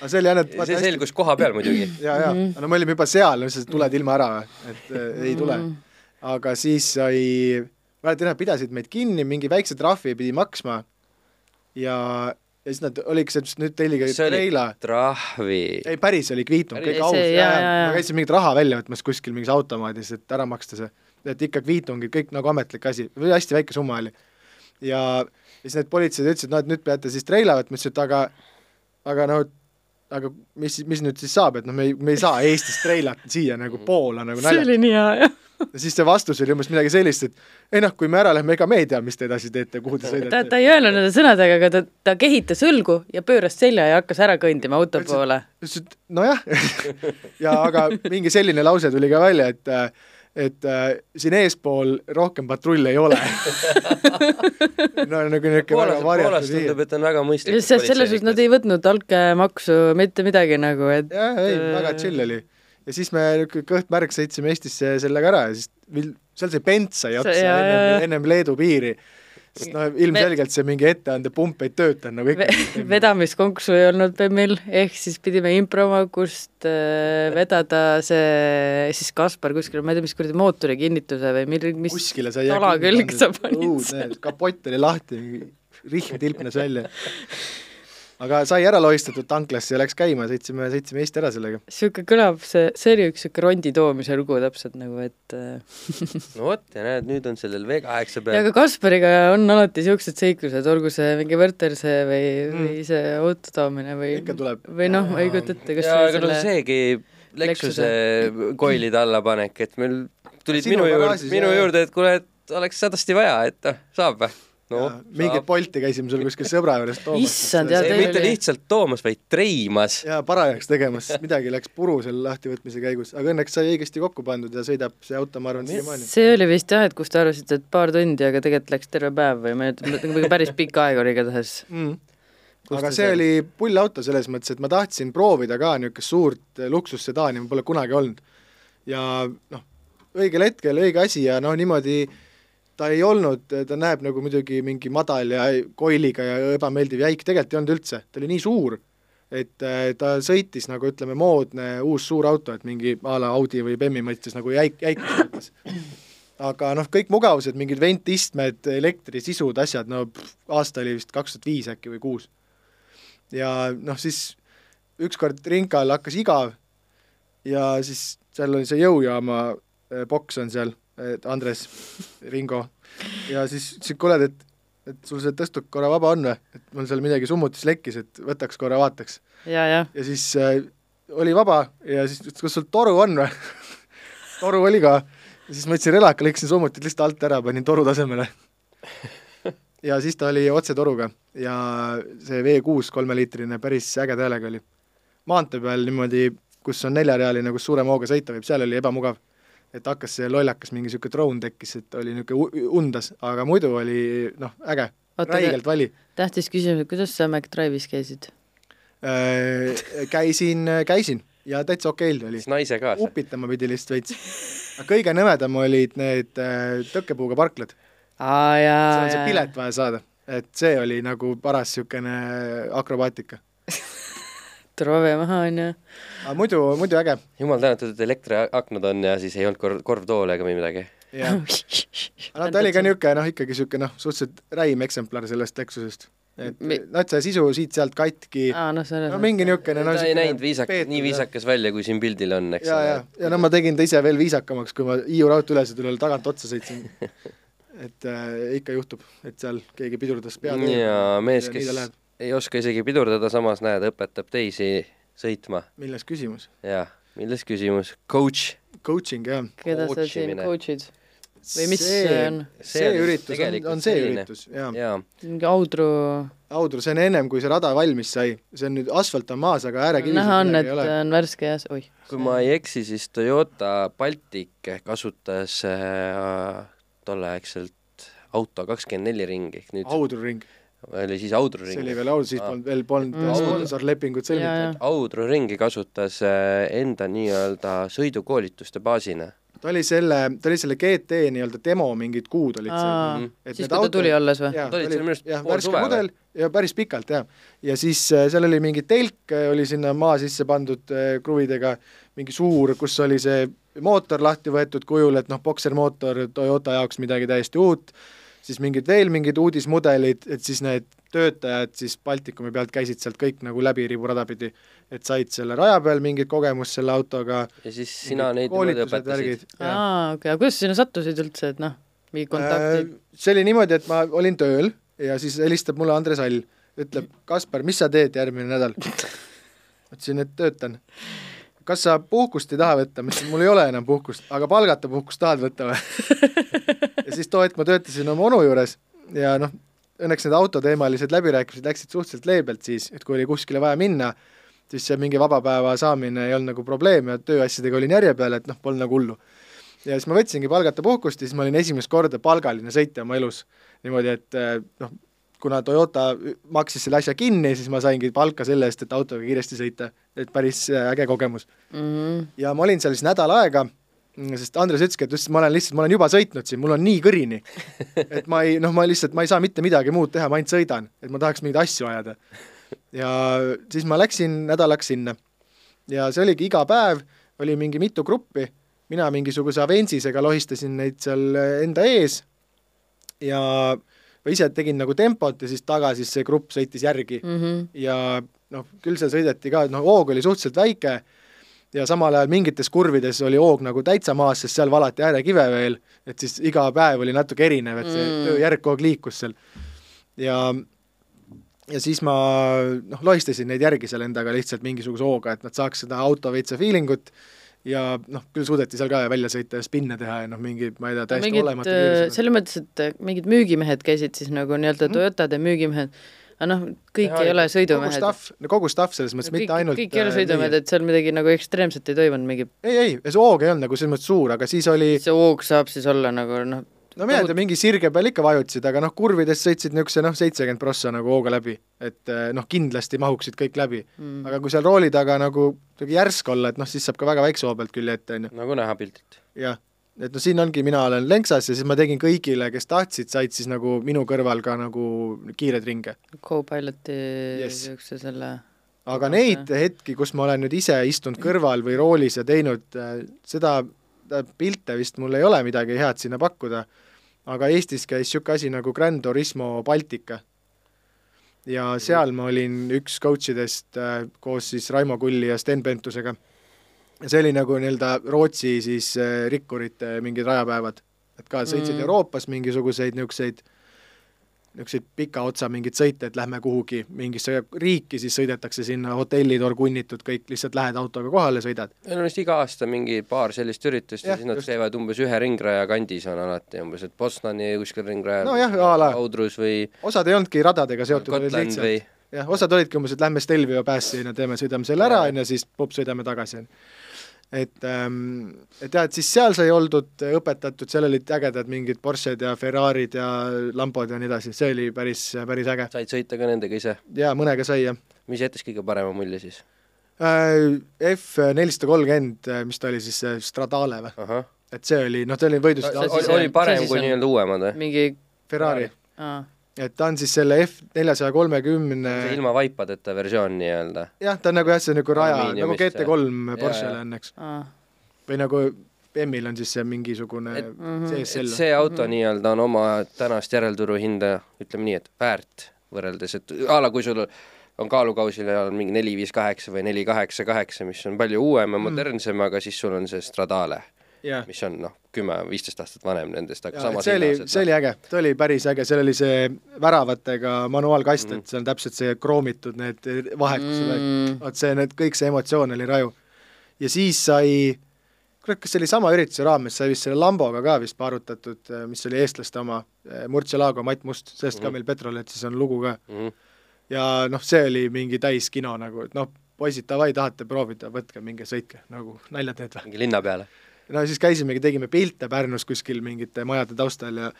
aga see oli jah, et see selgus koha peal muidugi. [clears throat] ja, ja Mhm. no me olime juba seal, lihtsalt tuled ilma ära et äh, ei tule. Mhm. aga siis sai, mäletan jah, pidasid meid kinni, mingi väikse trahvi pidi maksma ja, ja siis nad oligi see, et nüüd tellige see oli treila. trahvi. ei, päris oli kviitung, kõik aus, ma käisin mingit raha välja võtmas kuskil mingis automaadis, et ära maksta see. Et ikka kviitungid, kõik nagu ametlik asi, või hästi väike summa oli. ja ja siis need politseid ütlesid, no et nüüd peate siis treila võtma, ütlesin, et aga aga no aga mis, mis nüüd siis saab, et noh, me ei, me ei saa Eestist treilat siia nagu Poola nagu see naljaga oli nii hea, jah. ja siis see vastus oli umbes midagi sellist, et ei noh, kui me ära lähme, ega me ei tea, mis te edasi teete, kuhu te ta, sõidate. ta ei öelnud nende sõnadega, aga ta, ta kehitas õlgu ja pööras selja ja hakkas ära kõndima auto poole. ütles, et nojah [laughs] ja aga mingi selline lause tuli ka välja, et et äh, siin eespool rohkem patrulle ei ole [laughs] no nagu niisugune väga varjatud tundub, hiir. et on väga mõistlik. sest selles suhtes nad ei võtnud altkäemaksu mitte midagi nagu, et jah, ei, väga chill oli. ja siis me niisugune kõht märg sõitsime Eestisse sellega ära ja siis vil- seal see Bent sai otsa jaa, ennem, ennem Leedu piiri. Sest noh, ilmselgelt see mingi etteandepump ei töötanud nagu ikka. vedamiskonksu ei olnud BEM-il, ehk siis pidime improma, kust äh, vedada see siis Kaspar kuskil, ma ei tea, mis kuradi mootori kinnituse või mil-, mis kuskile sai tala külge sa panid õudne, kapott oli lahti, rihm tilpnes välja. [laughs] aga sai ära lohistatud tanklasse ja läks käima, sõitsime, sõitsime Eesti ära sellega. sihuke kõlab, see, see oli üks sihuke rondi toomise lugu täpselt nagu, et äh, no vot, ja näed, nüüd on sellel V8 ja peal ka Kaspariga on alati siuksed seiklused, olgu see mingi Võrterse või Mm. või see auto toomine või ikka tuleb. või noh, ma ei kujuta ette, kas ja aga no selle seegi Lexuse koilide allapanek, et meil tulid Sinu minu juurde minu juurde, et kuule, et oleks hädasti vaja, et noh, saab või? No mingit Bolti käisime seal kuskil sõbra juures [laughs] toomas. Issand, jaa, see teil mitte oli- lihtsalt toomas, vaid treimas. jaa, parajaks tegemas, midagi läks puru selle lahtivõtmise käigus, aga õnneks sai õigesti kokku pandud ja sõidab see auto, ma arvan, siiamaani. see oli vist jah, et kus te arvasite, et paar tundi, aga tegelikult läks terve päev või ma ei ütle, nagu päris pikk aeg oli igatahes. mm.. Aga see seal- oli pull auto selles mõttes, et ma tahtsin proovida ka niisugust suurt luksussedaani, ma pole kunagi olnud. ja noh, õigel hetkel õige asi ja noh, niimoodi ta ei olnud, ta näeb nagu muidugi mingi madal ja koiliga ja ebameeldiv jäik, tegelikult ei olnud üldse, ta oli nii suur, et eh, ta sõitis nagu ütleme, moodne uus suur auto, et mingi a la Audi või Bemmi mõttes nagu jäik, jäikus mõttes. aga noh, kõik mugavused, mingid ventistmed, elektrisisud, asjad, no pff, aasta oli vist kaks tuhat viis äkki või kuus. Ja noh, siis ükskord Rinkal hakkas igav ja siis seal oli see jõujaama eh, boks on seal, et Andres, Ringo, ja siis ütlesin, kuule, et et sul see tõstuk korra vaba on või, et mul seal midagi summutis lekkis, et võtaks korra vaataks. ja, jah, ja siis äh, oli vaba ja siis ütles, kas sul toru on või? [laughs] toru oli ka. ja siis ma võtsin relaka, lõikasin summutid lihtsalt alt ära, panin toru tasemele. [laughs] ja siis ta oli otsetoruga ja see V6 kolmeliitrine päris ägeda häälega oli. maantee peal niimoodi, kus on neljarealine, kus suurema hooga sõita võib, seal oli ebamugav. Et hakkas see lollakas, mingi niisugune drone tekkis, et oli niisugune undas, aga muidu oli noh, äge, räigelt vali. tähtis küsimus, kuidas sa McDrive'is käisid? Äh, käisin, käisin ja täitsa okeilt oli naise kaasa. upitama pidi lihtsalt veits. aga kõige nõmedam olid need äh, tõkkepuuga parklad, aa seal on see pilet vaja saada, et see oli nagu paras niisugune akrobaatika. Trove maha onju. aga muidu, muidu äge. jumal tänatud, et elektriaknad on ja siis ei olnud kor-, korvtoole ega või midagi. jah, aga no ta oli ka niisugune noh, ikkagi niisugune noh, suhteliselt räim eksemplar sellest Lexusest. et Mi- noh, et see sisu siit-sealt katki, noh, selles no mingi niisugune no ta ei näinud viisak-, nii viisakas välja, kui siin pildil on, eks ja, ja ole., ja no ma tegin ta ise veel viisakamaks, kui ma Hiiu raudteeülesõidul tagant otsa sõitsin. [laughs] et äh, ikka juhtub, et seal keegi pidurdas pead. ja mees, ja kes. Ei oska isegi pidurdada, samas näed, õpetab teisi sõitma. milles küsimus? jah, milles küsimus? Coach. Coaching jah. keda sa siin coachimine. coach'id? Või mis see see on? see üritus on, tegelikult on see selline. üritus, jaa. mingi Audru, Audru, see on ennem, kui see rada valmis sai, see on nüüd, asfalt on maas, aga äärekivisid näha on, et ole. on värske ja oih. kui ma ei eksi, siis Toyota Baltic kasutas äh, tolleaegselt auto kakskümmend neli ringi, ehk nüüd Audru ring, oli siis Audru see oli ring. veel Audru, siis polnud veel polnud Mm. sponsorlepingut sõlmitud. Audru ringi kasutas äh, enda nii-öelda sõidukoolituste baasina. ta oli selle, ta oli selle GT nii-öelda demo mingid kuud olid aa, et siis need kui ta tuli autod- alles või? Ta seal minu arust pool värske suve mudel ja päris pikalt jah. ja siis äh, seal oli mingi telk äh, oli sinna maa sisse pandud kruvidega, mingi suur, kus oli see mootor lahti võetud kujul, et noh, boksermootor Toyota jaoks midagi täiesti uut, siis mingid veel mingid uudismudelid, et siis need töötajad siis Baltikumi pealt käisid sealt kõik nagu läbi riburada pidi, et said selle raja peal mingit kogemust selle autoga, ja siis sina neid niimoodi õpetasid. aa, okei, aga kuidas sa sinna sattusid üldse, et noh, mingi kontaktid? Äh, see oli niimoodi, et ma olin tööl ja siis helistab mulle Andres All, ütleb, Kaspar, mis sa teed järgmine nädal? [laughs] ütlesin, et töötan. Kas sa puhkust ei taha võtta? ma ütlesin, mul ei ole enam puhkust, aga palgata puhkust tahad võtta või? [laughs] ja siis too hetk ma töötasin oma onu juures ja noh, õnneks need autoteemalised läbirääkimised läksid suhteliselt leebelt siis, et kui oli kuskile vaja minna, siis see mingi vaba päeva saamine ei olnud nagu probleem ja tööasjadega olin järje peal, et noh, polnud nagu hullu ja siis ma võtsingi palgata puhkust ja siis ma olin esimest korda palgaline sõitja oma elus. niimoodi, et noh, kuna Toyota maksis selle asja kinni, siis ma saingi palka selle eest, et autoga kiiresti sõita, et päris eh, äge kogemus. Mhm. ja ma olin seal siis nädal aega, sest Andres ütleski, et ma olen lihtsalt, ma olen juba sõitnud siin, mul on nii kõrini, [laughs] et ma ei, noh, ma lihtsalt, ma ei saa mitte midagi muud teha, ma ainult sõidan, et ma tahaks mingeid asju ajada. ja siis ma läksin nädalaks sinna ja see oligi iga päev, oli mingi mitu gruppi, mina mingisuguse Avensisega lohistasin neid seal enda ees ja ma ise tegin nagu tempot ja siis taga siis see grupp sõitis järgi Mhm. ja noh, küll seal sõideti ka, noh hoog oli suhteliselt väike ja samal ajal mingites kurvides oli hoog nagu täitsa maas, sest seal valati äärekive veel, et siis iga päev oli natuke erinev, et see Mm. mm. tööjärg kogu aeg liikus seal. ja ja siis ma noh, lohistasin neid järgi seal endaga lihtsalt mingisuguse hooga, et nad saaks seda auto veitsa feeling ut ja noh, küll suudeti seal ka välja sõita ja spinne teha ja noh, mingi, ma ei tea, täiesti mingid, olematu äh, selles mõttes, et äh, mingid müügimehed käisid siis nagu nii-öelda Mhm. Toyotade müügimehed, aga noh, kõik Jaa, ei ole kogu sõidumehed. staff, no kogu staff selles mõttes, kõik, mitte ainult kõik ei ole äh, sõidumehed, et seal midagi nagu ekstreemset ei toimunud, mingi ei, ei, see hoog ei olnud nagu selles mõttes suur, aga siis oli, see hoog saab siis olla nagu noh, no mina ei tea, mingi sirge peal ikka vajutasid, aga noh, kurvides sõitsid niisuguse noh, seitsekümmend prossa nagu hooga läbi. et eh, noh, kindlasti mahuksid kõik läbi. mm. aga kui seal rooli taga nagu järsk olla, et noh, siis saab ka väga väikse hoo pealt külje ette, on ju. nagu näha pildilt. jah, et noh, siin ongi, mina olen lenksas ja siis ma tegin kõigile, kes tahtsid, said siis nagu minu kõrval ka nagu kiireid ringe. Co-piloti Yes. niisuguse selle aga neid hetki, kus ma olen nüüd ise istunud kõrval või roolis ja teinud äh, seda, pilte vist mul ei ole midagi head sinna pakkuda, aga Eestis käis niisugune asi nagu Grand Turismo Baltica. ja seal ma olin üks coach idest äh, koos siis Raimo Kulli ja Sten Pentusega. ja see oli nagu nii-öelda Rootsi siis äh, rikkurite mingid rajapäevad. et ka sõitsid Mm. mm. Euroopas mingisuguseid niisuguseid niisuguseid pika otsa mingeid sõite, et lähme kuhugi mingisse riiki, siis sõidetakse sinna, hotellid orgunnitud, kõik, lihtsalt lähed autoga kohale, sõidad. meil on vist iga aasta mingi paar sellist üritust ja Jah, siis nad just. käivad umbes ühe ringraja kandis on alati umbes, et Bosnani kuskil ringrajal Nojah, a la. Audrus või osad ei olnudki radadega seotud, olid lihtsalt või jah, osad olidki umbes, et lähme Stelvio päässi, on ju, teeme, sõidame selle ära, on ju, siis pup, sõidame tagasi, on ju. Et ähm, et jah, et siis seal sai oldud õpetatud, seal olid ägedad mingid Porsched ja Ferrarid ja Lambod ja nii edasi, see oli päris, päris äge. said sõita ka nendega ise? jaa, mõnega sai, jah. mis jättis kõige parema mulje siis? Äh, F nelisada kolmkümmend, mis ta oli siis, see Stradale või? et see oli, noh, ta oli võidus No, oli, oli on- parem kui nii-öelda uuemad või? mingi Ferrari, aa, et ta on siis selle F neljasaja kolmekümne see ilma vaipadeta versioon nii-öelda. jah, ta on nagu jah, see nagu raja, nagu Alumiiniumist, GT3 jah. Porschele Jaa, on, eks. aa. või nagu BM-il on siis see mingisugune Et- Mhm. CSL. see auto nii-öelda on oma tänast järelturu hinda, ütleme nii, et väärt võrreldes, et a la kui sul on kaalukausil on mingi neli, viis, kaheksa või neli, kaheksa, kaheksa, mis on palju uuem ja Mm. modernsem, aga siis sul on see Stradale, jah, mis on noh, kümme, viisteist aastat vanem nendest, aga Jaa, samas see oli, see oli äge, ta oli päris äge, seal oli see väravatega manuaalkast mm, Mhm. -hmm. et see on täpselt see kroomitud need vahekused mm., Mm, vot see, need, kõik see emotsioon oli raju. ja siis sai, kurat, kas see oli sama ürituse raames, sai vist selle Lamboga ka vist paarutatud, mis oli eestlaste oma, Murcielago Matt Must, sellest mm -hmm. ka Mhm. meil Petroletis on lugu ka. mm -hmm. ja noh, see oli mingi täiskino nagu, et noh, poisid, davai, tahate proovida, võtke, minge sõitke, nagu nalja teed või? mingi linna peale. No siis käisimegi, tegime pilte Pärnus kuskil mingite majade taustal ja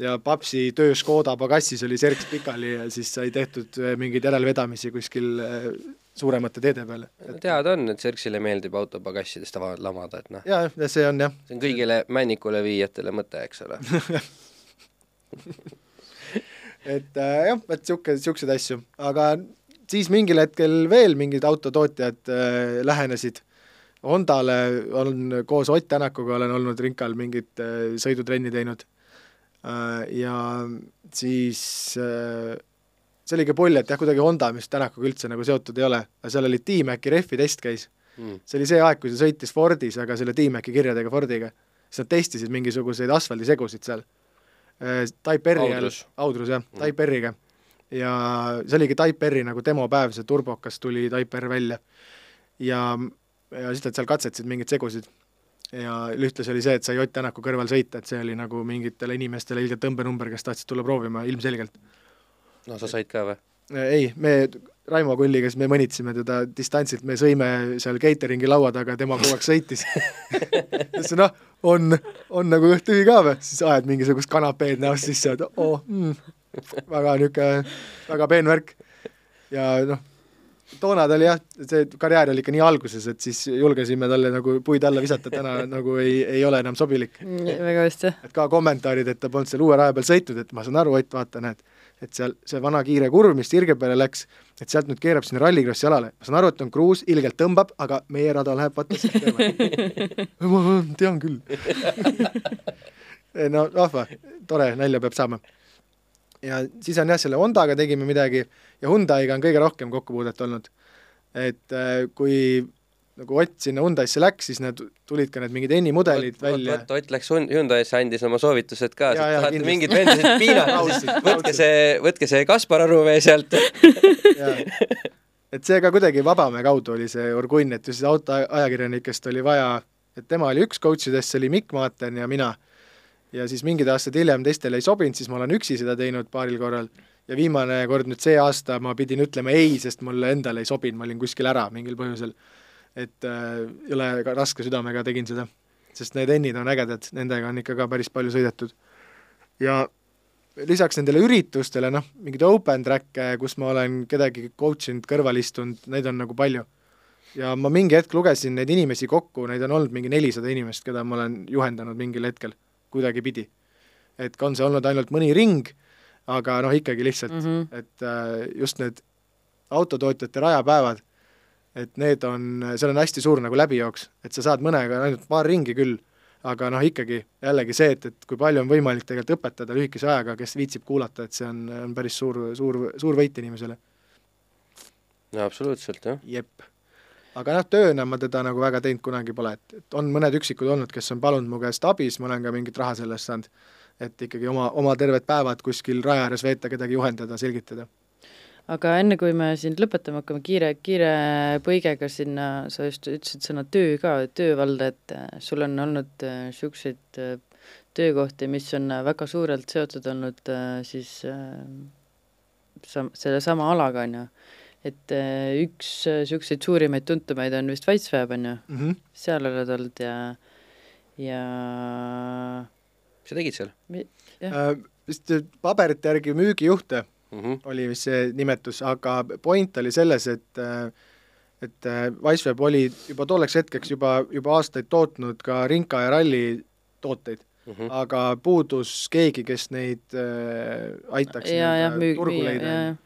ja papsi töö Škoda pagassis oli serks pikali ja siis sai tehtud eh, mingeid järelvedamisi kuskil eh, suuremate teede peal. teada on, et Serksile meeldib auto pagassidest lamada, et noh, ja, ja see on jah, see on kõigile männikule viijatele mõte, eks ole. [laughs] et äh, jah, et niisugune, niisuguseid asju, aga siis mingil hetkel veel mingid autotootjad äh, lähenesid. On koos Ott Tänakuga olen olnud Rinkal mingit äh, sõidutrenni teinud äh, ja siis äh, see oli ka pull, et jah, kuidagi Honda, mis Tänakuga üldse nagu seotud ei ole, aga seal oli T-Maci rehvi test käis. Mm. see oli see aeg, kui ta sõitis Fordis, aga selle T-Maci kirjadega Fordiga. siis nad testisid mingisuguseid asfaldisegusid seal. Type R-i all Audrus., jah mm., Type R-iga. ja see oligi Type R-i nagu demopäev, see turbokas tuli Type R välja. ja, ja siis nad seal katsetasid mingeid segusid. ja ühtlasi oli see, et sai Ott Tänaku kõrval sõita, et see oli nagu mingitele inimestele ilgelt tõmbenumber, kes tahtsid tulla proovima, ilmselgelt. no sa said ka või? ei, me Raimo Kulliga, siis me mõnitasime teda distantsilt, me sõime seal catering'i laua taga, tema kogu aeg sõitis. [laughs] ütles noh, on, on nagu kõht tühi ka või? siis ajad mingisugust kanapeed näost sisse, et oo mm,, väga niisugune, väga peen värk. ja noh, toona ta oli jah, see karjäär oli ikka nii alguses, et siis julgesime talle nagu puid alla visata, täna nagu ei, ei ole enam sobilik. väga hästi. et ka kommentaarid, et ta polnud seal uue raja peal sõitnud, et ma saan aru, Ott, vaata, näed, et seal see vana kiire kurv, mis sirge peale läks, et sealt nüüd keerab sinna rallikrossi alale. ma saan aru, et on kruus, ilgelt tõmbab, aga meie rada läheb vaata siit kõrvale. [laughs] ma tean küll no vahva, tore, nalja peab saama. ja siis on jah, selle Hondaga tegime midagi ja Hyundai'ga on kõige rohkem kokkupuudet olnud. et äh, kui nagu Ott sinna Hyundai'sse läks, siis need tulid ka need mingid N-i mudelid vot, välja vot Ott läks Hyundai'sse, andis oma soovitused ka, tahate mingit vendasid [laughs] piinata, siis võtke see, võtke see Kaspar Aruvee sealt. et see ka kuidagi Vabamäe kaudu oli see orgunn, et just autoajakirjanikest oli vaja, et tema oli üks coach idest, see oli Mikk Maaten ja mina. ja siis mingid aastad hiljem teistele ei sobinud, siis ma olen üksi seda teinud paaril korral ja viimane kord nüüd see aasta ma pidin ütlema ei, sest mulle endale ei sobinud, ma olin kuskil ära mingil põhjusel. et äh, jõle raske südamega tegin seda, sest need ennid on ägedad, nendega on ikka ka päris palju sõidetud. ja lisaks nendele üritustele, noh, mingeid open track'e, kus ma olen kedagi coach inud, kõrval istunud, neid on nagu palju. ja ma mingi hetk lugesin neid inimesi kokku, neid on olnud mingi nelisada inimest, keda ma olen juhendanud mingil hetkel, kuidagipidi. et on see olnud ainult mõni ring, aga noh, ikkagi lihtsalt mm, -hmm. et äh, just need autotootjate rajapäevad, et need on, seal on hästi suur nagu läbijooks, et sa saad mõnega ainult paar ringi küll aga noh, ikkagi jällegi see, et, et kui palju on võimalik tegelikult õpetada lühikese ajaga, kes viitsib kuulata, et see on, on päris suur, suur, suur võit inimesele. no absoluutselt, jah. jep. aga noh, tööna ma teda nagu väga teinud kunagi pole, et, et on mõned üksikud olnud, kes on palunud mu käest abi, siis ma olen ka mingit raha selle eest saanud. Et ikkagi oma, oma terved päevad kuskil raja ääres veeta, kedagi juhendada, selgitada aga enne, kui me siin lõpetama hakkame, kiire, kiire põigega sinna, sa just ütlesid sõna töö ka, töövalda, et äh, sul on olnud niisuguseid äh, äh, töökohti, mis on väga suurelt seotud olnud siis sam-, sellesama alaga, on ju. et üks niisuguseid suurimaid tuntumaid on vist Weissweb, on ju mm, -hmm. seal oled olnud ja, ja mis sa tegid seal? Äh, vist paberite järgi müügijuhte mm -hmm. oli vist see nimetus, aga point oli selles, et et Wiceweb oli juba tolleks hetkeks juba, juba aastaid tootnud ka rinka ja ralli tooteid mm, -hmm. aga puudus keegi, kes neid äh, aitaks ja, ja, müü-, turgu leida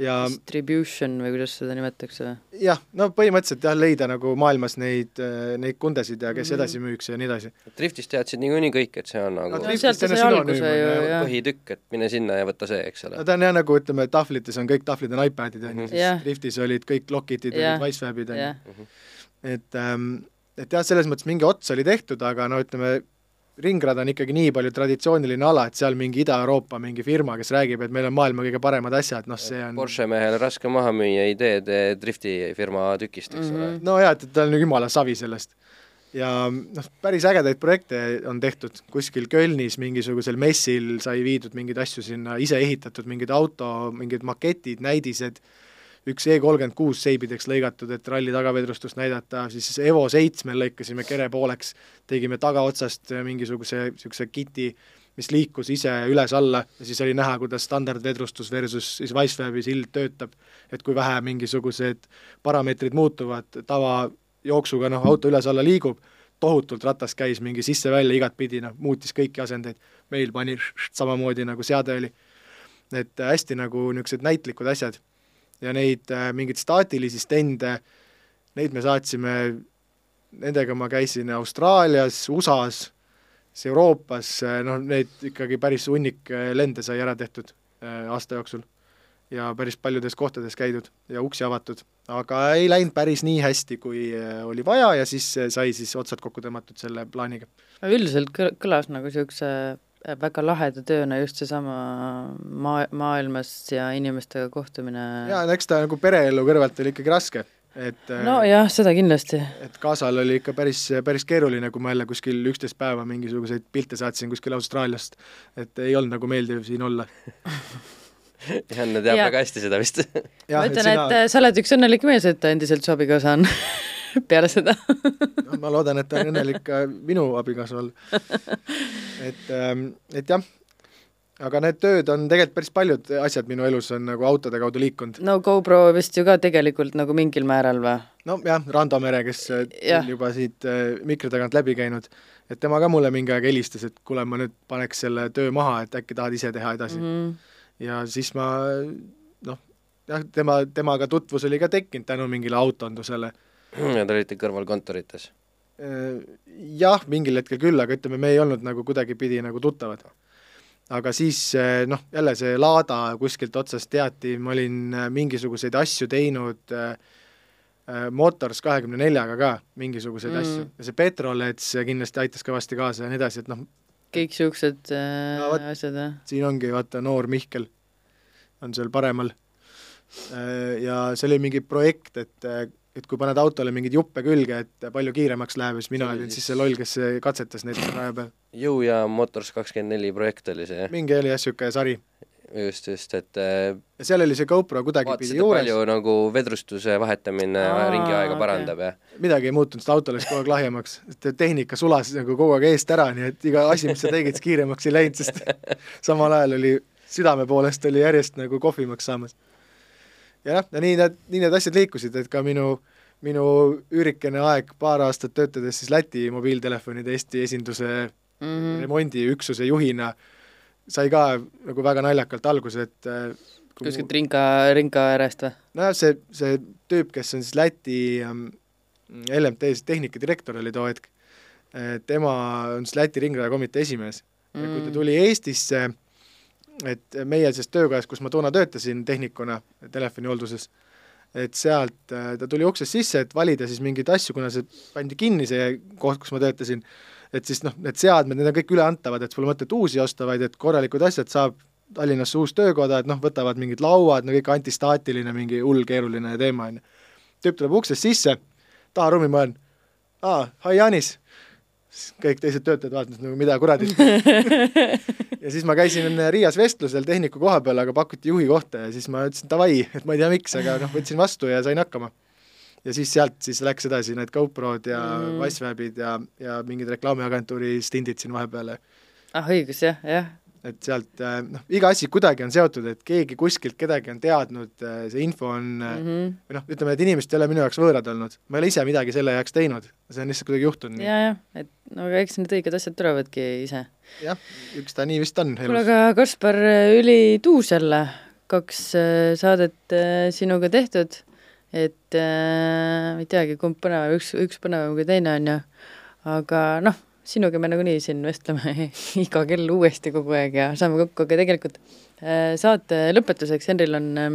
ja distribution või kuidas seda nimetatakse? jah, no põhimõtteliselt jah, leida nagu maailmas neid, äh, neid kundesid ja kes mm -hmm. edasi müüks ja nii edasi. Driftist teadsid niikuinii kõik, et see on nagu no, sealt ta sai alguse ju, jah. põhitükk, et mine sinna ja võta see, eks ole. no ta on jah, nagu ütleme, tahvlites on kõik tahvlid on iPadid, on ju, siis Driftis olid kõik Lockheedid, olid Wicewebid, on ju. et ähm, et jah, selles mõttes mingi ots oli tehtud, aga no ütleme, ringrada on ikkagi nii palju traditsiooniline ala, et seal mingi Ida-Euroopa mingi firma, kes räägib, et meil on maailma kõige paremad asjad, noh see on Porsche mehele raske maha müüa ideed driftifirma tükist, eks mm -hmm. ole. no jaa, et tal on jumala savi sellest. ja noh, päris ägedaid projekte on tehtud, kuskil Kölnis mingisugusel messil sai viidud mingeid asju sinna, ise ehitatud mingid auto, mingid maketid, näidised, üks E kolmkümmend kuus seibideks lõigatud, et ralli tagavedrustust näidata, siis Evo seitsmel lõikasime kere pooleks, tegime tagaotsast mingisuguse niisuguse kiti, mis liikus ise üles-alla ja siis oli näha, kuidas standardvedrustus versus siis Wisewebi sild töötab, et kui vähe mingisugused parameetrid muutuvad, tavajooksuga noh, auto üles-alla liigub, tohutult ratas käis mingi sisse-välja igatpidi, noh, muutis kõiki asendeid, meil pani samamoodi nagu seade oli. et hästi nagu niisugused näitlikud asjad ja neid äh, mingeid staatilisi stende, neid me saatsime, nendega ma käisin Austraalias, USA-s, siis Euroopas, äh, noh, neid ikkagi päris hunnik äh, lende sai ära tehtud aasta jooksul. ja päris paljudes kohtades käidud ja uksi avatud, aga ei läinud päris nii hästi, kui oli vaja ja siis sai siis otsad kokku tõmmatud selle plaaniga. üldiselt kõlas nagu niisuguse väga laheda tööna just seesama maa, maailmas ja inimestega kohtumine. jaa, eks ta nagu pereelu kõrvalt oli ikkagi raske, et nojah, seda kindlasti. et kaasal oli ikka päris, päris keeruline, kui ma jälle kuskil üksteist päeva mingisuguseid pilte saatsin kuskil Austraaliast, et ei olnud nagu meeldiv siin olla [laughs] Janne teab ja. väga hästi seda vist ma ütlen, et, sina... et sa oled üks õnnelik mees, et ta endiselt su abikaasa on [laughs] [laughs] peale seda no, ma loodan, et ta on õnnelik ka minu abikaasa all. et, ähm, et jah, aga need tööd on tegelikult päris paljud asjad minu elus on nagu autode kaudu liikunud. no GoPro vist ju ka tegelikult nagu mingil määral või? nojah, Rando Mere, kes on juba siit äh, mikri tagant läbi käinud, et tema ka mulle mingi aeg helistas, et kuule, ma nüüd paneks selle töö maha, et äkki tahad ise teha edasi mm. -hmm. ja siis ma noh, jah, tema, temaga tutvus oli ka tekkinud tänu mingile autondusele ja te olite kõrval kontorites? Äh, jah, mingil hetkel küll, aga ütleme, me ei olnud nagu kuidagipidi nagu tuttavad. aga siis äh, noh, jälle see Laada kuskilt otsast teati, ma olin äh, mingisuguseid asju teinud äh, Motors kahekümne neljaga ka, mingisuguseid mm. asju, ja see Petrolets kindlasti aitas kõvasti kaasa ja nii edasi, et noh kõik niisugused äh, no, asjad, jah? siin ongi, vaata, noor Mihkel on seal paremal ja see oli mingi projekt, et et kui paned autole mingeid juppe külge, et palju kiiremaks läheb ja siis mina olin siis- see loll, kes katsetas neid raja peal. jõujaam Motors kakskümmend neli projekt oli see jah? mingi oli jah, niisugune sari. just, just, et ja seal oli see GoPro kuidagipidi juures, palju nagu vedrustuse vahetamine Aa, ringiaega okei. parandab ja midagi ei muutunud, seda auto läks kogu aeg lahjemaks, et tehnika sulas nagu kogu aeg eest ära, nii et iga asi, mis sa tegid, siis kiiremaks ei läinud, sest [laughs] samal ajal oli südame poolest oli järjest nagu kohvimaks saamas. Ja noh, ja nii need, nii need asjad liikusid, et ka minu, minu üürikene aeg paar aastat töötades siis Läti mobiiltelefonide Eesti esinduse mm. Mhm. remondiüksuse juhina sai ka nagu väga naljakalt alguse, et äh, kui mu- kuskilt ringa, ringa äärest või? nojah, see, see tüüp, kes on siis Läti ähm, LMT-s tehnikadirektor oli too hetk, tema on siis Läti ringrajakomitee esimees mm. ja kui ta tuli Eestisse, et meie siis töökojas, kus ma toona töötasin tehnikuna telefonihoolduses, et sealt äh, ta tuli uksest sisse, et valida siis mingeid asju, kuna see pandi kinni, see koht, kus ma töötasin, et siis noh, need seadmed, need on kõik üleantavad, et pole mõtet uusi osta, vaid et korralikud asjad saab Tallinnasse uus töökoda, et noh, võtavad mingid lauad, no kõik antistaatiline, mingi hull keeruline teema, on ju. tüüp tuleb uksest sisse, taharuumi ma olen, aa, hi Janis. Siis kõik teised töötajad vaatasid nagu mida kuradi. [laughs] ja siis ma käisin Riias vestlusel tehniku koha peal, aga pakuti juhi kohta ja siis ma ütlesin davai, et ma ei tea, miks, aga noh, võtsin vastu ja sain hakkama. ja siis sealt siis läks edasi need GoProd ja Mm. Wicewebid ja, ja mingid reklaamiagentuuri stindid siin vahepeal, ah õigus jah, jah. Et sealt äh, noh, iga asi kuidagi on seotud, et keegi kuskilt kedagi on teadnud, see info on mm Mm -hmm. või noh, ütleme, need inimesed ei ole minu jaoks võõrad olnud, ma ei ole ise midagi selle jaoks teinud, see on lihtsalt kuidagi juhtunud nii. ja, jah, et no aga eks need õiged asjad tulevadki ise. jah, üks ta nii vist on kuule, elus. aga Kaspar, ülituus jälle, kaks äh, saadet äh, sinuga tehtud, et äh, ei teagi, kumb põnevam, üks, üks põnevam kui teine on ju, aga noh, sinuga me nagunii siin vestleme [laughs] iga kell uuesti kogu aeg ja saame kokku, aga tegelikult äh, saate lõpetuseks Henril on äh,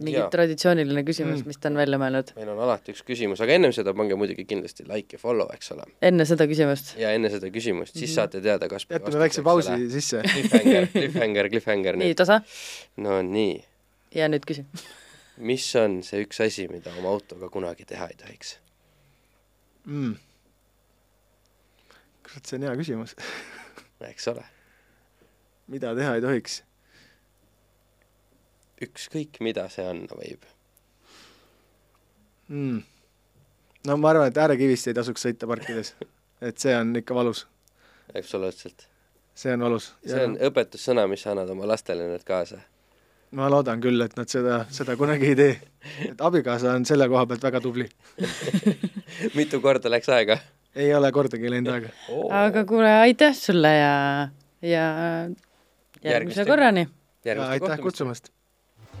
mingi Jaa. traditsiooniline küsimus Mm. mm., mis ta on välja mõelnud. meil on alati üks küsimus, aga ennem seda pange muidugi kindlasti like ja follow, eks ole. enne seda küsimust. ja enne seda küsimust, siis Mhm. saate teada, kas jätame väikse pausi sisse. [laughs] cliffhanger, cliffhanger, cliffhanger nii, nüüd. tasa no nii, ja nüüd küsi. mis on see üks asi, mida oma autoga kunagi teha ei tohiks? mm. Kurat, see on hea küsimus. eks ole, mida teha ei tohiks? ükskõik mida see on, võib. mm. no ma arvan, et äärekivist ei tasuks sõita parkides. [laughs] et see on ikka valus, absoluutselt. see on valus. see on õpetussõna, mis sa annad oma lastele nüüd kaasa. ma loodan küll, et nad seda, seda kunagi ei tee. et abikaasa on selle koha pealt väga tubli. [laughs] mitu korda läks aega ei ole kordagi läinud aega. oh. aga kuule, aitäh sulle ja, ja järgmise Järgmiste- korrani. aitäh kutsumast!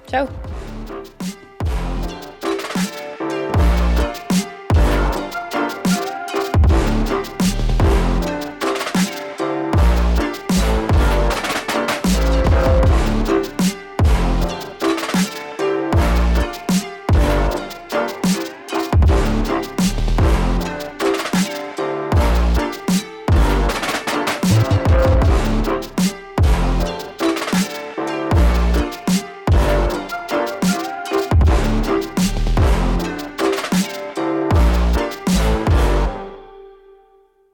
tšau!